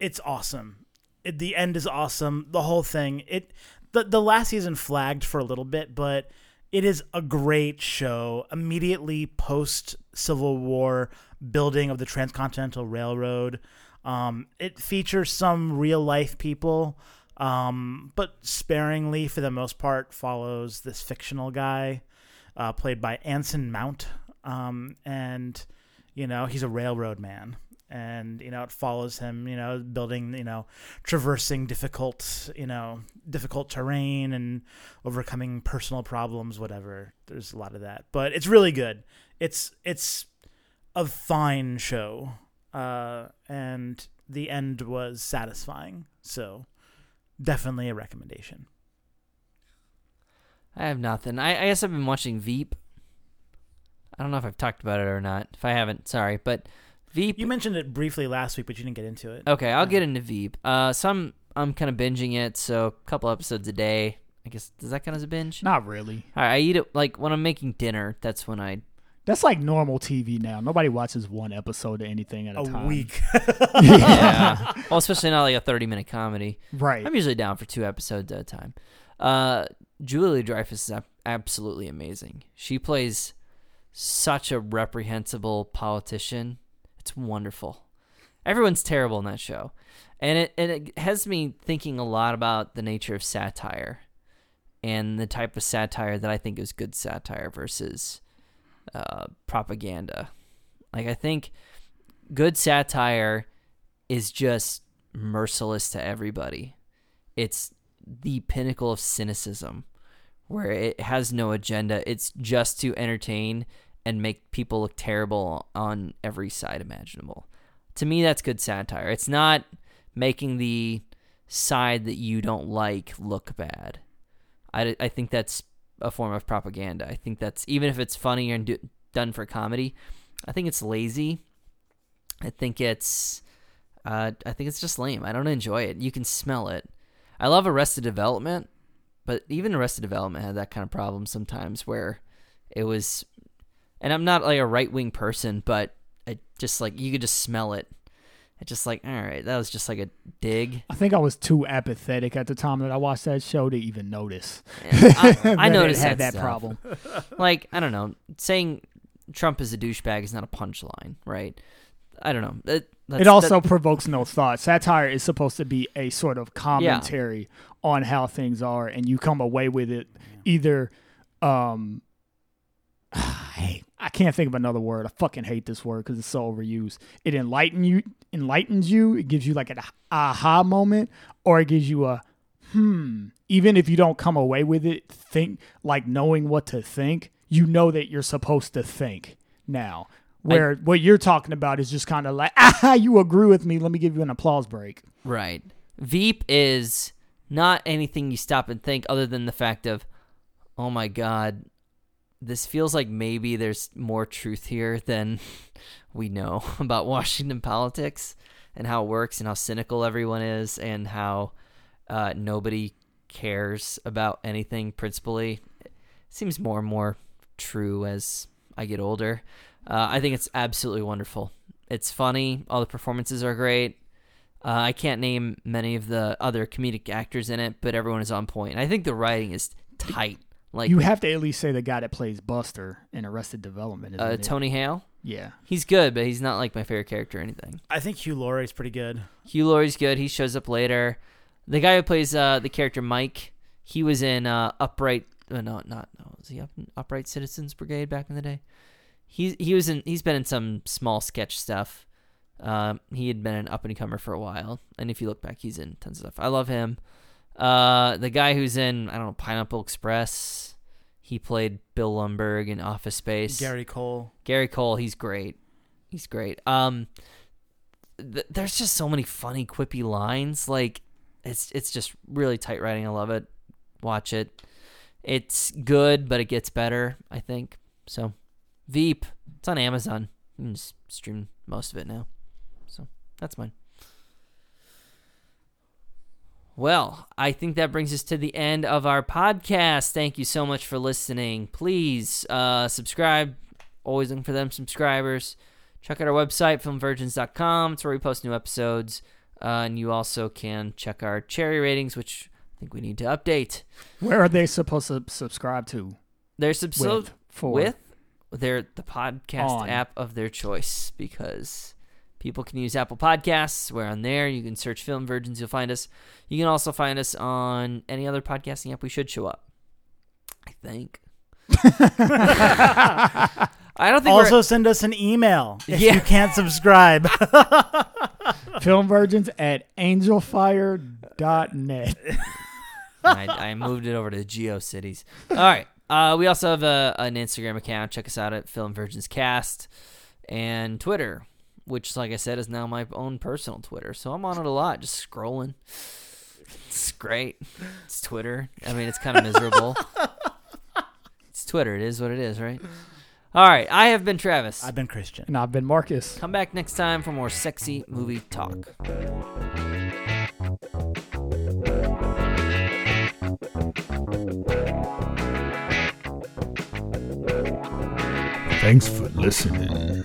it's awesome. It, the end is awesome. The whole thing. It the the last season flagged for a little bit, but it is a great show. Immediately post Civil War building of the Transcontinental Railroad. Um, it features some real life people, um, but sparingly for the most part follows this fictional guy uh, played by Anson Mount. Um, and, you know, he's a railroad man. And, you know, it follows him, you know, building, you know, traversing difficult, you know, difficult terrain and overcoming personal problems, whatever. There's a lot of that. But it's really good. It's, it's a fine show. Uh, and the end was satisfying. So definitely a recommendation. I have nothing. I, I guess I've been watching Veep. I don't know if I've talked about it or not. If I haven't, sorry. But Veep. You mentioned it briefly last week, but you didn't get into it. okay, I'll get into Veep. Uh, so I'm I'm kind of binging it. So a couple episodes a day. I guess does that count as a binge? Not really. All right, I eat it like when I'm making dinner. That's when I. That's like normal TV now. Nobody watches one episode of anything at a, A time. week. Yeah. well, especially not like a 30 minute comedy. Right. I'm usually down for two episodes at a time. Uh, Julie Dreyfus is absolutely amazing. She plays such a reprehensible politician. It's wonderful. Everyone's terrible in that show, and it and it has me thinking a lot about the nature of satire, and the type of satire that I think is good satire versus uh, propaganda. Like I think good satire is just merciless to everybody. It's the pinnacle of cynicism where it has no agenda. It's just to entertain and make people look terrible on every side imaginable. To me, that's good satire. It's not making the side that you don't like look bad. I, I think that's a form of propaganda. I think that's, even if it's funny and do, done for comedy, I think it's lazy. I think it's, uh, I think it's just lame. I don't enjoy it. You can smell it. I love Arrested Development, but even Arrested Development had that kind of problem sometimes where it was, and I'm not like a right wing person, but I just like you could just smell it. It's just like, all right, that was just like a dig. I think I was too apathetic at the time that I watched that show to even notice. And I, I noticed had that, that problem. Like I don't know, saying Trump is a douchebag is not a punchline, right? I don't know. That, It also that- provokes no thought. Satire is supposed to be a sort of commentary on how things are, and you come away with it either. Um, I I can't think of another word. I fucking hate this word because it's so overused. It enlighten you, enlightens you. It gives you like an aha moment, or it gives you a hmm. Even if you don't come away with it, think like knowing what to think. You know that you're supposed to think now. Where what you're talking about is just kind of like, ah, you agree with me. Let me give you an applause break. Right. Veep is not anything you stop and think other than the fact of, oh my God, this feels like maybe there's more truth here than we know about Washington politics and how it works and how cynical everyone is and how uh, nobody cares about anything principally. It seems more and more true as I get older. Uh, I think it's absolutely wonderful. It's funny. All the performances are great. Uh, I can't name many of the other comedic actors in it, but everyone is on point. And I think the writing is tight. Like You have to at least say the guy that plays Buster in Arrested Development. Uh. Tony Hale. Yeah. He's good, but he's not like my favorite character or anything. I think Hugh Laurie's pretty good. Hugh Laurie's good. He shows up later. The guy who plays uh, the character Mike, he was in uh, Upright. Uh, no, not no. Was he up in Upright Citizens Brigade back in the day? He he was in. He's been in some small sketch stuff. Um, he had been an up and comer for a while, and if you look back, he's in tons of stuff. I love him. Uh, the guy who's in I don't know Pineapple Express. He played Bill Lumbergh in Office Space. Gary Cole. Gary Cole, he's great. He's great. Um, th- there's just so many funny, quippy lines. Like, it's it's just really tight writing. I love it. Watch it. It's good, but it gets better. I think so. Veep. It's on Amazon. You can just stream most of it now. So that's mine. Well, I think that brings us to the end of our podcast. Thank you so much for listening. Please uh, subscribe. Always looking for them subscribers. Check out our website, filmvirgins.com. It's where we post new episodes. Uh, and you also can check our cherry ratings, which I think we need to update. Where are they supposed to subscribe to? They're subscribed With, for with their the podcast On. app of their choice because people can use Apple Podcasts. We're on there. You can search Film Virgins. You'll find us. You can also find us on any other podcasting app. We should show up. I think. I don't think Also, send us an email if Yeah. you can't subscribe. filmvirgins at angelfire.net. we're. I, I moved it over to GeoCities. All right. Uh, we also have a, an Instagram account. Check us out at Film Virgins Cast and Twitter. Which, like I said, is now my own personal Twitter. So I'm on it a lot, just scrolling. It's great. It's Twitter. I mean, it's kind of miserable. it's Twitter. It is what it is, right? All right. I have been Travis. I've been Christian. And I've been Marcus. Come back next time for more sexy movie talk. Thanks for listening.